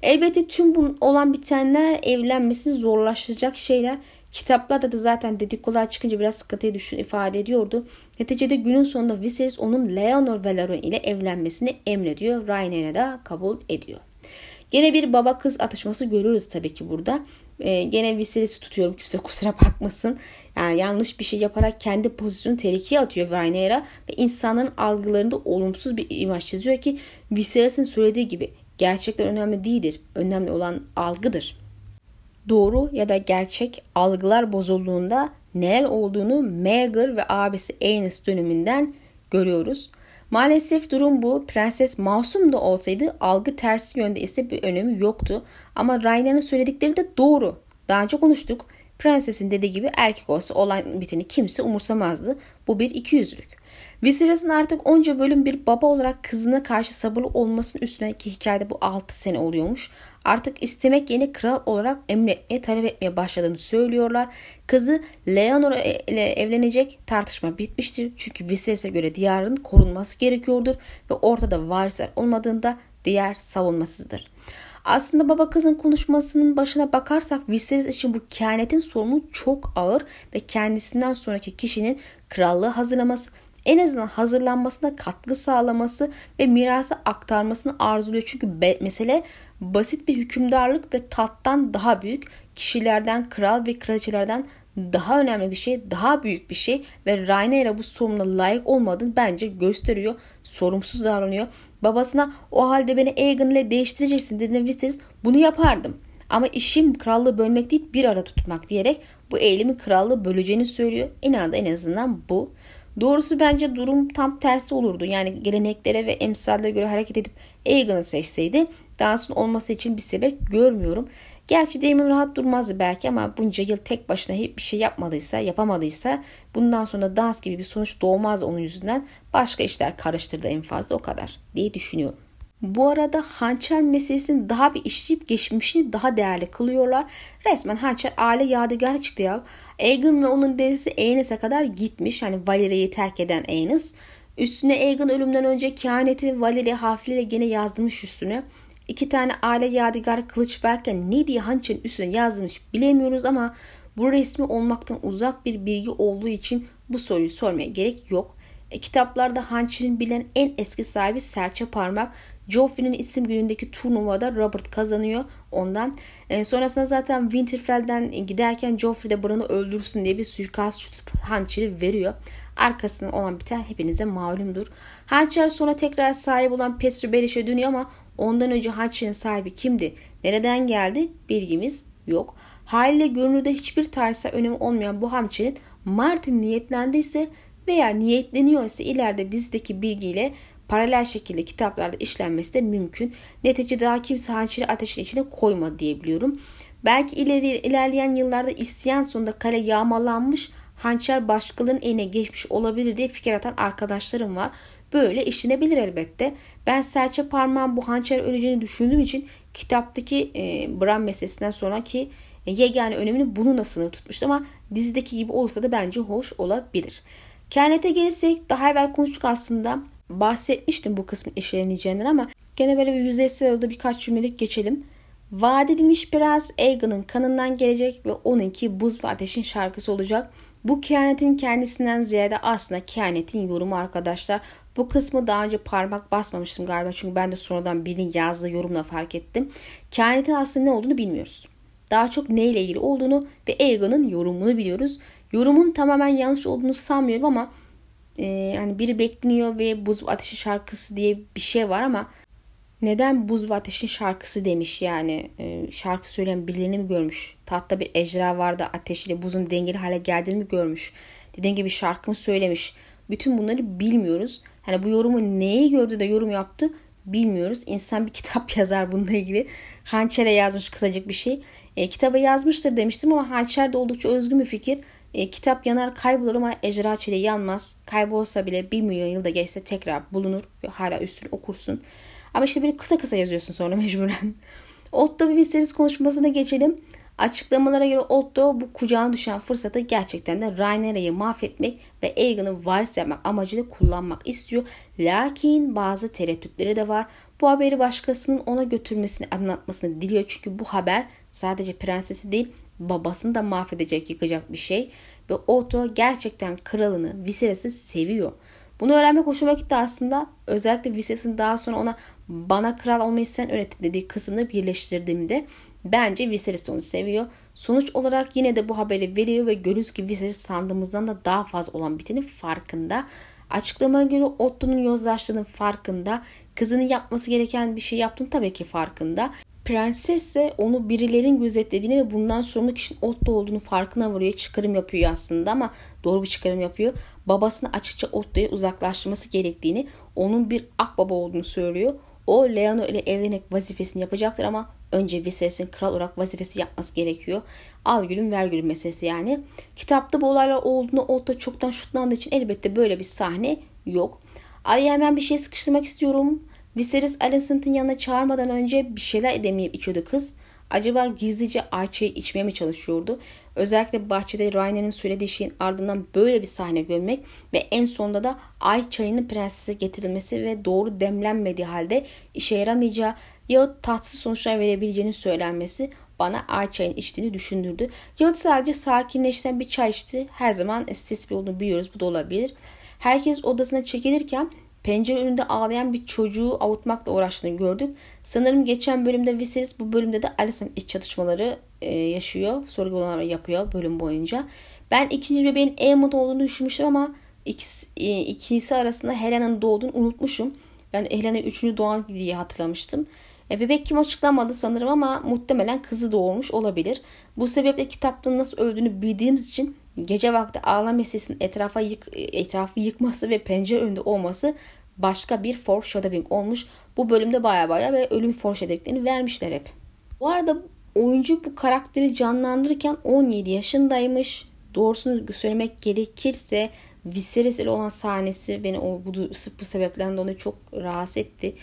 Elbette tüm bu olan bitenler evlenmesini zorlaştıracak şeyler. Kitaplarda da zaten dedikolar çıkınca biraz sıkıntıya düşün ifade ediyordu. Neticede günün sonunda Viserys onun Leonor Velaryon ile evlenmesini emrediyor. Rhaenyra da kabul ediyor. Gene bir baba kız atışması görürüz tabii ki burada. Ee, gene Viserys'i tutuyorum kimse kusura bakmasın. Yani yanlış bir şey yaparak kendi pozisyonu tehlikeye atıyor Rhaenyra ve insanların algılarında olumsuz bir imaj çiziyor ki Viserys'in söylediği gibi gerçekler önemli değildir. Önemli olan algıdır doğru ya da gerçek algılar bozulduğunda neler olduğunu Maegor ve abisi Aenys döneminden görüyoruz. Maalesef durum bu. Prenses masum da olsaydı algı tersi yönde ise bir önemi yoktu. Ama Rhaenyra'nın söyledikleri de doğru. Daha önce konuştuk. Prensesin dediği gibi erkek olsa olan biteni kimse umursamazdı. Bu bir ikiyüzlülük. Viserys'in artık onca bölüm bir baba olarak kızına karşı sabırlı olmasının üstüne ki hikayede bu 6 sene oluyormuş. Artık istemek yeni kral olarak emretmeye talep etmeye başladığını söylüyorlar. Kızı Leonor ile evlenecek tartışma bitmiştir. Çünkü Viserys'e göre diyarın korunması gerekiyordur ve ortada varisler olmadığında diğer savunmasızdır. Aslında baba kızın konuşmasının başına bakarsak Viserys için bu kehanetin sorumluluğu çok ağır ve kendisinden sonraki kişinin krallığı hazırlaması en azından hazırlanmasına katkı sağlaması ve mirası aktarmasını arzuluyor. Çünkü be, mesele basit bir hükümdarlık ve tattan daha büyük kişilerden, kral ve kraliçelerden daha önemli bir şey, daha büyük bir şey ve Rhaenyra bu sorumluluğa layık olmadığını bence gösteriyor. Sorumsuz davranıyor. Babasına o halde beni Aegon ile değiştireceksin dediğinde bunu yapardım. Ama işim krallığı bölmek değil bir ara tutmak diyerek bu eğilimin krallığı böleceğini söylüyor. İnandı en azından bu. Doğrusu bence durum tam tersi olurdu. Yani geleneklere ve emsallere göre hareket edip Aegon'u seçseydi dansın olması için bir sebep görmüyorum. Gerçi Damon rahat durmazdı belki ama bunca yıl tek başına hiçbir şey yapmadıysa, yapamadıysa bundan sonra dans gibi bir sonuç doğmaz onun yüzünden. Başka işler karıştırdı en fazla o kadar diye düşünüyorum. Bu arada hançer meselesini daha bir işleyip geçmişini daha değerli kılıyorlar. Resmen hançer aile yadigarı çıktı ya. Aegon ve onun dedesi Aenys'e kadar gitmiş. Hani Valeria'yı terk eden Aenys. Üstüne Aegon ölümden önce kehaneti Valeria harfleriyle gene yazmış üstüne. İki tane aile yadigarı kılıç verken ne diye hançerin üstüne yazmış bilemiyoruz ama bu resmi olmaktan uzak bir bilgi olduğu için bu soruyu sormaya gerek yok. E, kitaplarda hançerin bilen en eski sahibi serçe parmak. Joffrey'nin isim günündeki turnuvada Robert kazanıyor ondan. E, sonrasında zaten Winterfell'den giderken Joffrey de Bran'ı öldürsün diye bir suikast hançeri veriyor. Arkasından olan biten hepinize malumdur. Hançer sonra tekrar sahip olan Petri Belish'e dönüyor ama ondan önce hançerin sahibi kimdi? Nereden geldi? Bilgimiz yok. Haliyle görünürde hiçbir tarihsel önemi olmayan bu hançerin Martin niyetlendiyse veya niyetleniyor ise ileride dizideki bilgiyle paralel şekilde kitaplarda işlenmesi de mümkün. Neticede daha kimse hançeri ateşin içine koymadı diyebiliyorum. Belki ileri, ilerleyen yıllarda isyan sonunda kale yağmalanmış hançer başkalarının eline geçmiş olabilir diye fikir atan arkadaşlarım var. Böyle işlenebilir elbette. Ben serçe parmağım bu hançer öleceğini düşündüğüm için kitaptaki e, Bran meselesinden sonraki e, yegane önemini bunu nasıl tutmuştu ama dizideki gibi olsa da bence hoş olabilir. Kehanete gelirsek daha evvel konuştuk aslında. Bahsetmiştim bu kısmın işleneceğinden ama gene böyle bir yüzeysel oldu birkaç cümlelik geçelim. Vaat edilmiş prens Aegon'un kanından gelecek ve onunki buz ve ateşin şarkısı olacak. Bu kehanetin kendisinden ziyade aslında kehanetin yorumu arkadaşlar. Bu kısmı daha önce parmak basmamıştım galiba çünkü ben de sonradan birinin yazdığı yorumla fark ettim. Kehanetin aslında ne olduğunu bilmiyoruz. Daha çok neyle ilgili olduğunu ve Aegon'un yorumunu biliyoruz. Yorumun tamamen yanlış olduğunu sanmıyorum ama e, yani biri bekleniyor ve Buz ve Ateşin şarkısı diye bir şey var ama neden Buz ve Ateşin şarkısı demiş yani e, şarkı söyleyen birilerini mi görmüş? Tahtta bir ejderha vardı ateşiyle buzun dengeli hale geldiğini mi görmüş? Dediğim gibi şarkı mı söylemiş? Bütün bunları bilmiyoruz. Hani bu yorumu neyi gördü de yorum yaptı bilmiyoruz. İnsan bir (laughs) kitap yazar bununla ilgili. Hançer'e yazmış kısacık bir şey. E, kitabı yazmıştır demiştim ama Hançer de oldukça özgün bir fikir. E, kitap yanar kaybolur ama ejderha çeliği yanmaz. Kaybolsa bile bir milyon yılda geçse tekrar bulunur ve hala üstünü okursun. Ama işte böyle kısa kısa yazıyorsun sonra (laughs) mecburen. Otto bir Viserys konuşmasına geçelim. Açıklamalara göre Otto bu kucağına düşen fırsatı gerçekten de Rhaenyra'yı mahvetmek ve Aegon'u varis yapmak amacıyla kullanmak istiyor. Lakin bazı tereddütleri de var. Bu haberi başkasının ona götürmesini anlatmasını diliyor. Çünkü bu haber sadece prensesi değil babasını da mahvedecek, yıkacak bir şey. Ve Otto gerçekten kralını, Viserys'i seviyor. Bunu öğrenmek hoşuma gitti aslında. Özellikle Viserys'in daha sonra ona bana kral olmayı sen öğrettin dediği kısmını birleştirdiğimde bence Viserys onu seviyor. Sonuç olarak yine de bu haberi veriyor ve görürüz ki Viserys sandığımızdan da daha fazla olan bitenin farkında. Açıklamaya göre Otto'nun yozlaştığının farkında. Kızının yapması gereken bir şey yaptığını tabii ki farkında. Prenses ise onu birilerin gözetlediğini ve bundan sorumlu kişinin Otto olduğunu farkına varıyor. Çıkarım yapıyor aslında ama doğru bir çıkarım yapıyor. Babasını açıkça Otto'ya uzaklaştırması gerektiğini, onun bir akbaba olduğunu söylüyor. O Leano ile evlenmek vazifesini yapacaktır ama önce Viserys'in kral olarak vazifesi yapması gerekiyor. Al gülüm ver gülüm meselesi yani. Kitapta bu olaylar olduğunu Otto çoktan şutlandığı için elbette böyle bir sahne yok. Araya hemen bir şey sıkıştırmak istiyorum. Viserys Alicent'ın yanına çağırmadan önce bir şeyler edemeyip içiyordu kız. Acaba gizlice Ayça'yı içmeye mi çalışıyordu? Özellikle bahçede Rainer'in söylediği şeyin ardından böyle bir sahne görmek ve en sonunda da ay çayının prensese getirilmesi ve doğru demlenmediği halde işe yaramayacağı ya tatsız sonuçlar verebileceğini söylenmesi bana ay çayın içtiğini düşündürdü. Yahut sadece sakinleşten bir çay içti. Her zaman stres bir olduğunu biliyoruz. Bu da olabilir. Herkes odasına çekilirken pencere önünde ağlayan bir çocuğu avutmakla uğraştığını gördük. Sanırım geçen bölümde Viserys bu bölümde de Alicent iç çatışmaları e, yaşıyor. Sorgulamalar yapıyor bölüm boyunca. Ben ikinci bebeğin Aemond olduğunu düşünmüştüm ama ikisi, e, ikisi arasında Helena'nın doğduğunu unutmuşum. Ben Helena üçüncü doğan diye hatırlamıştım. E, bebek kim açıklanmadı sanırım ama muhtemelen kızı doğurmuş olabilir. Bu sebeple kitapta nasıl öldüğünü bildiğimiz için gece vakti ağlama meselesinin etrafa yık, etrafı yıkması ve pencere önünde olması başka bir foreshadowing olmuş. Bu bölümde baya baya ve ölüm foreshadowinglerini vermişler hep. Bu arada oyuncu bu karakteri canlandırırken 17 yaşındaymış. Doğrusunu söylemek gerekirse Viserys ile olan sahnesi beni o bu, sırf bu sebepten dolayı çok rahatsız etti.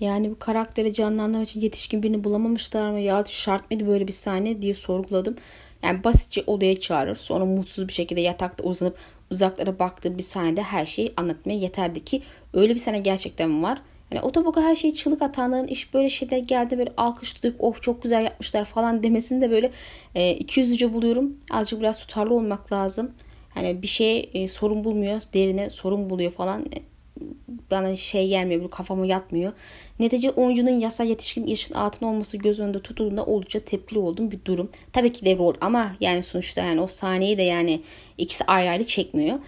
Yani bu karakteri canlandırmak için yetişkin birini bulamamışlar mı ya şart mıydı böyle bir sahne diye sorguladım. Yani basitçe odaya çağırır. Sonra mutsuz bir şekilde yatakta uzanıp uzaklara baktığı bir sahnede her şeyi anlatmaya yeterdi ki öyle bir sahne gerçekten var. Yani otoboka her şeyi çığlık atanların iş böyle şeyler geldi böyle alkış tutup of çok güzel yapmışlar falan demesini de böyle e, 200'lüce buluyorum. Azıcık biraz tutarlı olmak lazım. Hani bir şeye e, sorun bulmuyor, derine sorun buluyor falan. Bana şey gelmiyor, böyle kafama yatmıyor. Netice oyuncunun yasal yetişkin yaşın altında olması göz önünde tutulduğunda oldukça tepkili olduğum bir durum. Tabii ki de rol ama yani sonuçta yani o sahneyi de yani ikisi ayrı ayrı çekmiyor.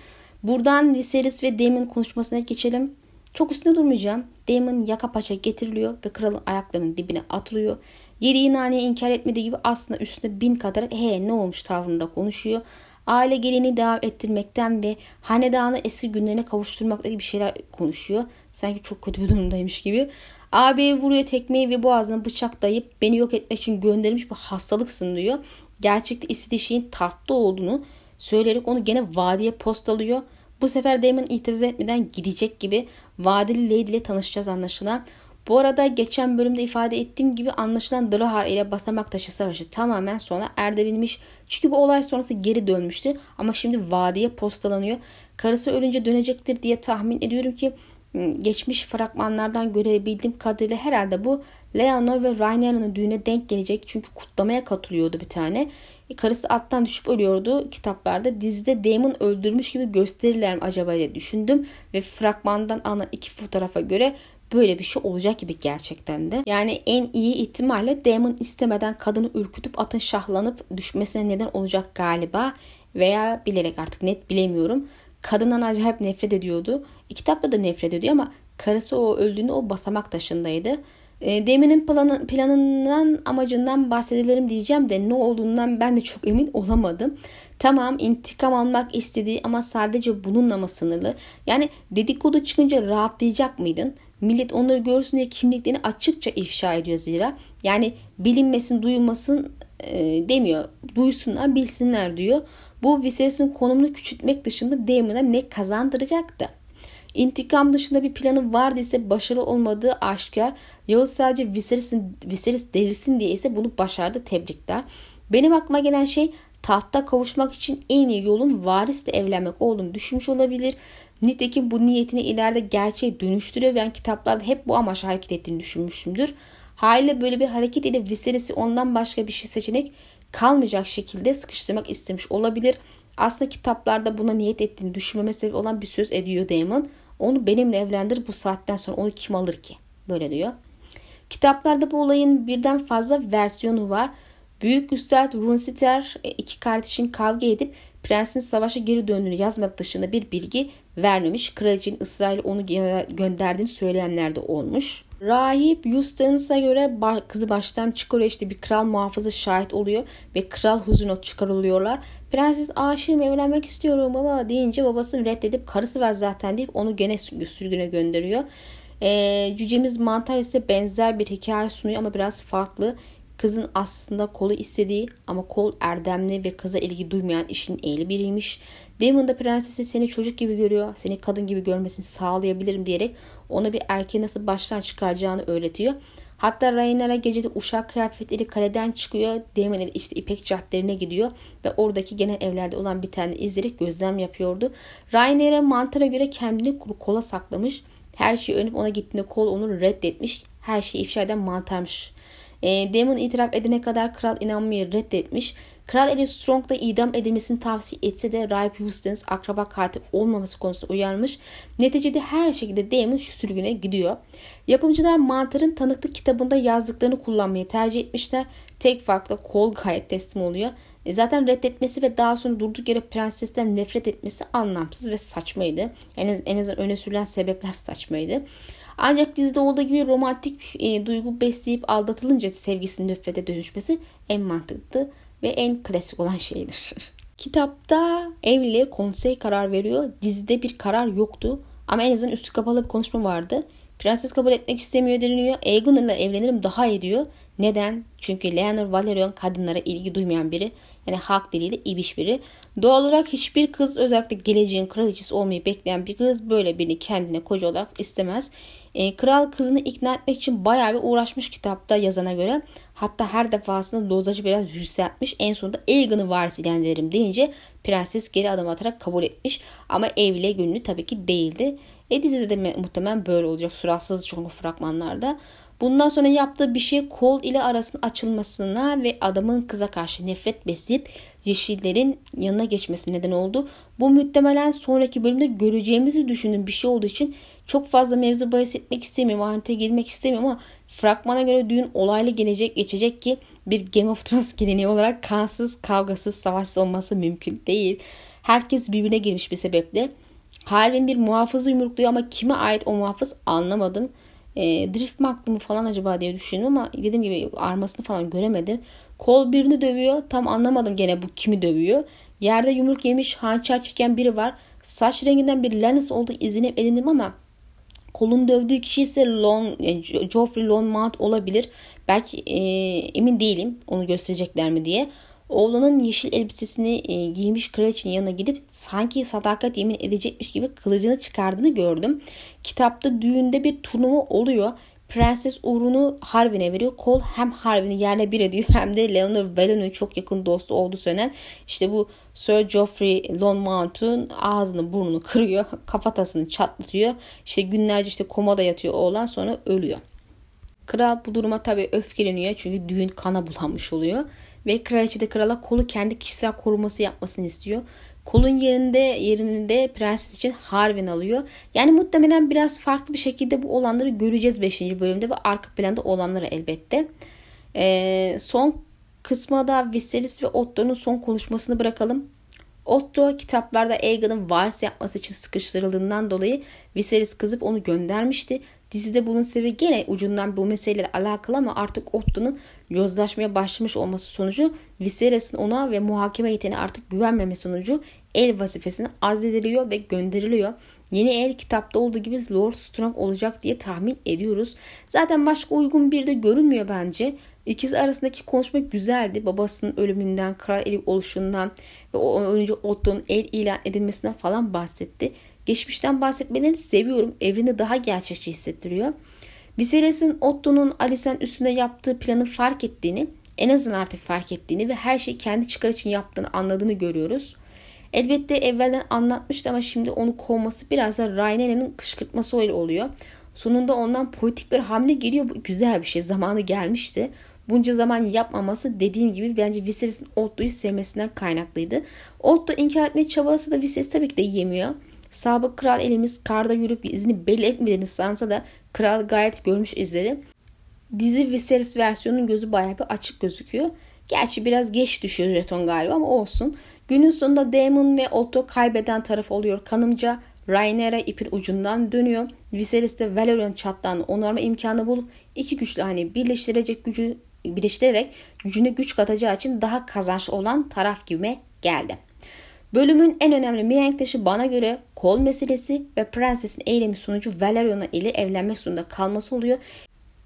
Buradan Viserys ve Daemon konuşmasına geçelim. Çok üstüne durmayacağım. Daemon yaka paça getiriliyor ve kralın ayaklarının dibine atılıyor. Yediği naneyi inkar etmediği gibi aslında üstüne bin kadar he ne olmuş tavrında konuşuyor aile gelini devam ettirmekten ve hanedanı eski günlerine kavuşturmakla gibi şeyler konuşuyor. Sanki çok kötü bir durumdaymış gibi. Ağabeye vuruyor tekmeyi ve boğazına bıçak dayayıp beni yok etmek için gönderilmiş bir hastalıksın diyor. Gerçekte istediği şeyin tatlı olduğunu söyleyerek onu gene vadiye postalıyor. Bu sefer Damon itiraz etmeden gidecek gibi vadili Lady ile tanışacağız anlaşılan. Bu arada geçen bölümde ifade ettiğim gibi anlaşılan Drahar ile Basamak Taşı Savaşı tamamen sona erdirilmiş. Çünkü bu olay sonrası geri dönmüştü ama şimdi vadiye postalanıyor. Karısı ölünce dönecektir diye tahmin ediyorum ki hmm, geçmiş fragmanlardan görebildiğim kadarıyla herhalde bu Leonor ve Rainer'ın düğüne denk gelecek. Çünkü kutlamaya katılıyordu bir tane. E, karısı attan düşüp ölüyordu kitaplarda. Dizide Damon öldürmüş gibi gösterirler mi acaba diye düşündüm. Ve fragmandan alınan iki fotoğrafa göre böyle bir şey olacak gibi gerçekten de. Yani en iyi ihtimalle Damon istemeden kadını ürkütüp atın şahlanıp düşmesine neden olacak galiba. Veya bilerek artık net bilemiyorum. Kadından acayip nefret ediyordu. Kitapta da nefret ediyordu ama karısı o öldüğünde o basamak taşındaydı. E, Damon'ın planı, planından amacından bahsedelim diyeceğim de ne olduğundan ben de çok emin olamadım. Tamam intikam almak istediği ama sadece bununla mı sınırlı? Yani dedikodu çıkınca rahatlayacak mıydın? Millet onları görsün diye kimliklerini açıkça ifşa ediyor zira. Yani bilinmesin, duyulmasın e, demiyor. Duysunlar, bilsinler diyor. Bu Viserys'in konumunu küçültmek dışında Daemon'a ne kazandıracaktı? İntikam dışında bir planı vardı ise başarılı olmadığı aşikar. Yahut sadece Viserys'in Viserys delirsin diye ise bunu başardı. Tebrikler. Benim aklıma gelen şey tahta kavuşmak için en iyi yolun varisle evlenmek olduğunu düşünmüş olabilir. Nitekim bu niyetini ileride gerçeğe dönüştürüyor ve kitaplarda hep bu amaçla hareket ettiğini düşünmüşümdür. Haliyle böyle bir hareket ile Viserys'i ondan başka bir şey seçenek kalmayacak şekilde sıkıştırmak istemiş olabilir. Aslında kitaplarda buna niyet ettiğini düşünmeme sebep olan bir söz ediyor Damon. Onu benimle evlendir bu saatten sonra onu kim alır ki? Böyle diyor. Kitaplarda bu olayın birden fazla versiyonu var. Büyük Üstad Runsiter e, iki kardeşin kavga edip prensin savaşa geri döndüğünü yazmak dışında bir bilgi vermemiş. Kraliçenin ısrarla onu gönderdiğini söyleyenler de olmuş. Rahip Eustace'a göre kızı baştan çıkarıyor işte bir kral muhafızı şahit oluyor ve kral huzuruna çıkarılıyorlar. Prenses aşığım evlenmek istiyorum baba deyince babasını reddedip karısı var zaten deyip onu gene sürgüne gönderiyor. Ee, cücemiz Mantar ise benzer bir hikaye sunuyor ama biraz farklı. Kızın aslında kolu istediği ama kol erdemli ve kıza ilgi duymayan işin ehli biriymiş. Damon da prensesi seni çocuk gibi görüyor, seni kadın gibi görmesini sağlayabilirim diyerek ona bir erkeği nasıl baştan çıkaracağını öğretiyor. Hatta Rhaenyra gecede uşak kıyafetleri kaleden çıkıyor. Daemon işte İpek caddelerine gidiyor ve oradaki genel evlerde olan bir tane izleri gözlem yapıyordu. Rhaenyra mantara göre kendini kola saklamış. Her şeyi önüp ona gittiğinde kol onu reddetmiş. Her şeyi ifşa eden mantarmış. E, Damon itiraf edene kadar kral inanmayı reddetmiş. Kral Ellie Strong da idam edilmesini tavsiye etse de Raip Houstons akraba katil olmaması konusunda uyarmış. Neticede her şekilde Damon şu sürgüne gidiyor. Yapımcılar Mantar'ın tanıklık kitabında yazdıklarını kullanmayı tercih etmişler. Tek farkla Cole gayet teslim oluyor. E zaten reddetmesi ve daha sonra durduk yere prensesten nefret etmesi anlamsız ve saçmaydı. En, en azından öne sürülen sebepler saçmaydı. Ancak dizide olduğu gibi romantik e, duygu besleyip aldatılınca sevgisinin nefrete dönüşmesi en mantıklı ve en klasik olan şeydir. (laughs) Kitapta evliliğe konsey karar veriyor. Dizide bir karar yoktu. Ama en azından üstü kapalı bir konuşma vardı. Prenses kabul etmek istemiyor deniliyor. Aegon ile evlenirim daha iyi diyor. Neden? Çünkü Leonor Valerion kadınlara ilgi duymayan biri. Yani halk diliyle ibiş biri. Doğal olarak hiçbir kız özellikle geleceğin kraliçesi olmayı bekleyen bir kız böyle birini kendine koca olarak istemez. E, kral kızını ikna etmek için bayağı bir uğraşmış kitapta yazana göre. Hatta her defasında dozajı biraz yükseltmiş. En sonunda Aegon'u varis ilan deyince prenses geri adım atarak kabul etmiş. Ama evliliğe gönlü tabii ki değildi. E dizide de muhtemelen böyle olacak. Suratsız çünkü fragmanlarda. Bundan sonra yaptığı bir şey kol ile arasının açılmasına ve adamın kıza karşı nefret besleyip yeşillerin yanına geçmesi neden oldu. Bu muhtemelen sonraki bölümde göreceğimizi düşündüğüm bir şey olduğu için çok fazla mevzu bahis etmek istemiyorum. Haritaya girmek istemiyorum ama fragmana göre düğün olaylı gelecek geçecek ki bir Game of Thrones (laughs) geleneği olarak kansız, kavgasız, savaşsız olması mümkün değil. Herkes birbirine girmiş bir sebeple. Harvin bir muhafızı yumrukluyor ama kime ait o muhafız anlamadım. E, drift mi mı falan acaba diye düşündüm ama dediğim gibi armasını falan göremedim. Kol birini dövüyor. Tam anlamadım gene bu kimi dövüyor. Yerde yumruk yemiş hançer çeken biri var. Saç renginden bir Lannis olduğu izlenip edindim ama kolun dövdüğü kişi ise Lon, yani Joffrey Lonmount olabilir. Belki e, emin değilim onu gösterecekler mi diye. Oğlunun yeşil elbisesini e, giymiş kraliçenin yanına gidip sanki sadakat yemin edecekmiş gibi kılıcını çıkardığını gördüm. Kitapta düğünde bir turnuva oluyor. Prenses uğrunu Harvin'e veriyor. Cole hem Harvin'i yerle bir ediyor hem de Leonor Valon'un çok yakın dostu olduğu söylenen işte bu Sir Geoffrey Lonmount'un ağzını burnunu kırıyor. (laughs) Kafatasını çatlatıyor. İşte günlerce işte komada yatıyor oğlan sonra ölüyor. Kral bu duruma tabii öfkeleniyor çünkü düğün kana bulanmış oluyor. Ve kraliçe de krala kolu kendi kişisel koruması yapmasını istiyor. Kolun yerinde yerinde prenses için Harvin alıyor. Yani muhtemelen biraz farklı bir şekilde bu olanları göreceğiz 5. bölümde ve arka planda olanları elbette. Ee, son kısma da Viserys ve Otto'nun son konuşmasını bırakalım. Otto kitaplarda Aegon'un varis yapması için sıkıştırıldığından dolayı Viserys kızıp onu göndermişti. Dizide bunun sebebi gene ucundan bu meseleyle alakalı ama artık Otto'nun yozlaşmaya başlamış olması sonucu Viserys'in ona ve muhakeme yeteneği artık güvenmeme sonucu el vazifesine azlediliyor ve gönderiliyor. Yeni el kitapta olduğu gibi Lord Strong olacak diye tahmin ediyoruz. Zaten başka uygun bir de görünmüyor bence. İkisi arasındaki konuşma güzeldi. Babasının ölümünden, kral eli oluşundan ve o önce Otto'nun el ilan edilmesinden falan bahsetti. Geçmişten bahsetmelerini seviyorum. Evreni daha gerçekçi hissettiriyor. Viserys'in Otto'nun Alicent üstünde yaptığı planı fark ettiğini, en azından artık fark ettiğini ve her şeyi kendi çıkar için yaptığını anladığını görüyoruz. Elbette evvelden anlatmıştı ama şimdi onu kovması biraz da Rhaenyra'nın kışkırtması öyle oluyor. Sonunda ondan politik bir hamle geliyor. Bu güzel bir şey. Zamanı gelmişti. Bunca zaman yapmaması dediğim gibi bence Viserys'in Otto'yu sevmesinden kaynaklıydı. Otto inkar etmeye çabası da Viserys tabii ki de yemiyor. Sabık kral elimiz karda yürüp izini belli etmediğini sansa da kral gayet görmüş izleri. Dizi Viserys versiyonunun gözü bayağı bir açık gözüküyor. Gerçi biraz geç düşüyor jeton galiba ama olsun. Günün sonunda Daemon ve Otto kaybeden taraf oluyor kanımca. Rhaenyra ipin ucundan dönüyor. Viserys de Valerian çatlağını onarma imkanı bulup iki güçlü hani birleştirecek gücü birleştirerek gücüne güç katacağı için daha kazançlı olan taraf gibime geldi. Bölümün en önemli mihenk taşı bana göre kol meselesi ve prensesin eylemi sonucu Valeriona ile evlenmek zorunda kalması oluyor.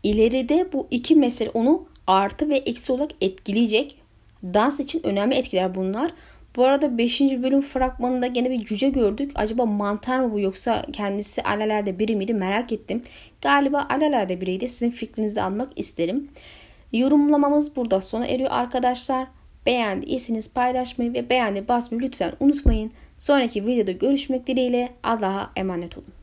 İleride bu iki mesele onu artı ve eksi olarak etkileyecek. Dans için önemli etkiler bunlar. Bu arada 5. bölüm fragmanında gene bir cüce gördük. Acaba mantar mı bu yoksa kendisi alalade biri miydi merak ettim. Galiba alalade biriydi. Sizin fikrinizi almak isterim. Yorumlamamız burada sona eriyor arkadaşlar. Beğendiyseniz paylaşmayı ve beğeni basmayı lütfen unutmayın. Sonraki videoda görüşmek dileğiyle Allah'a emanet olun.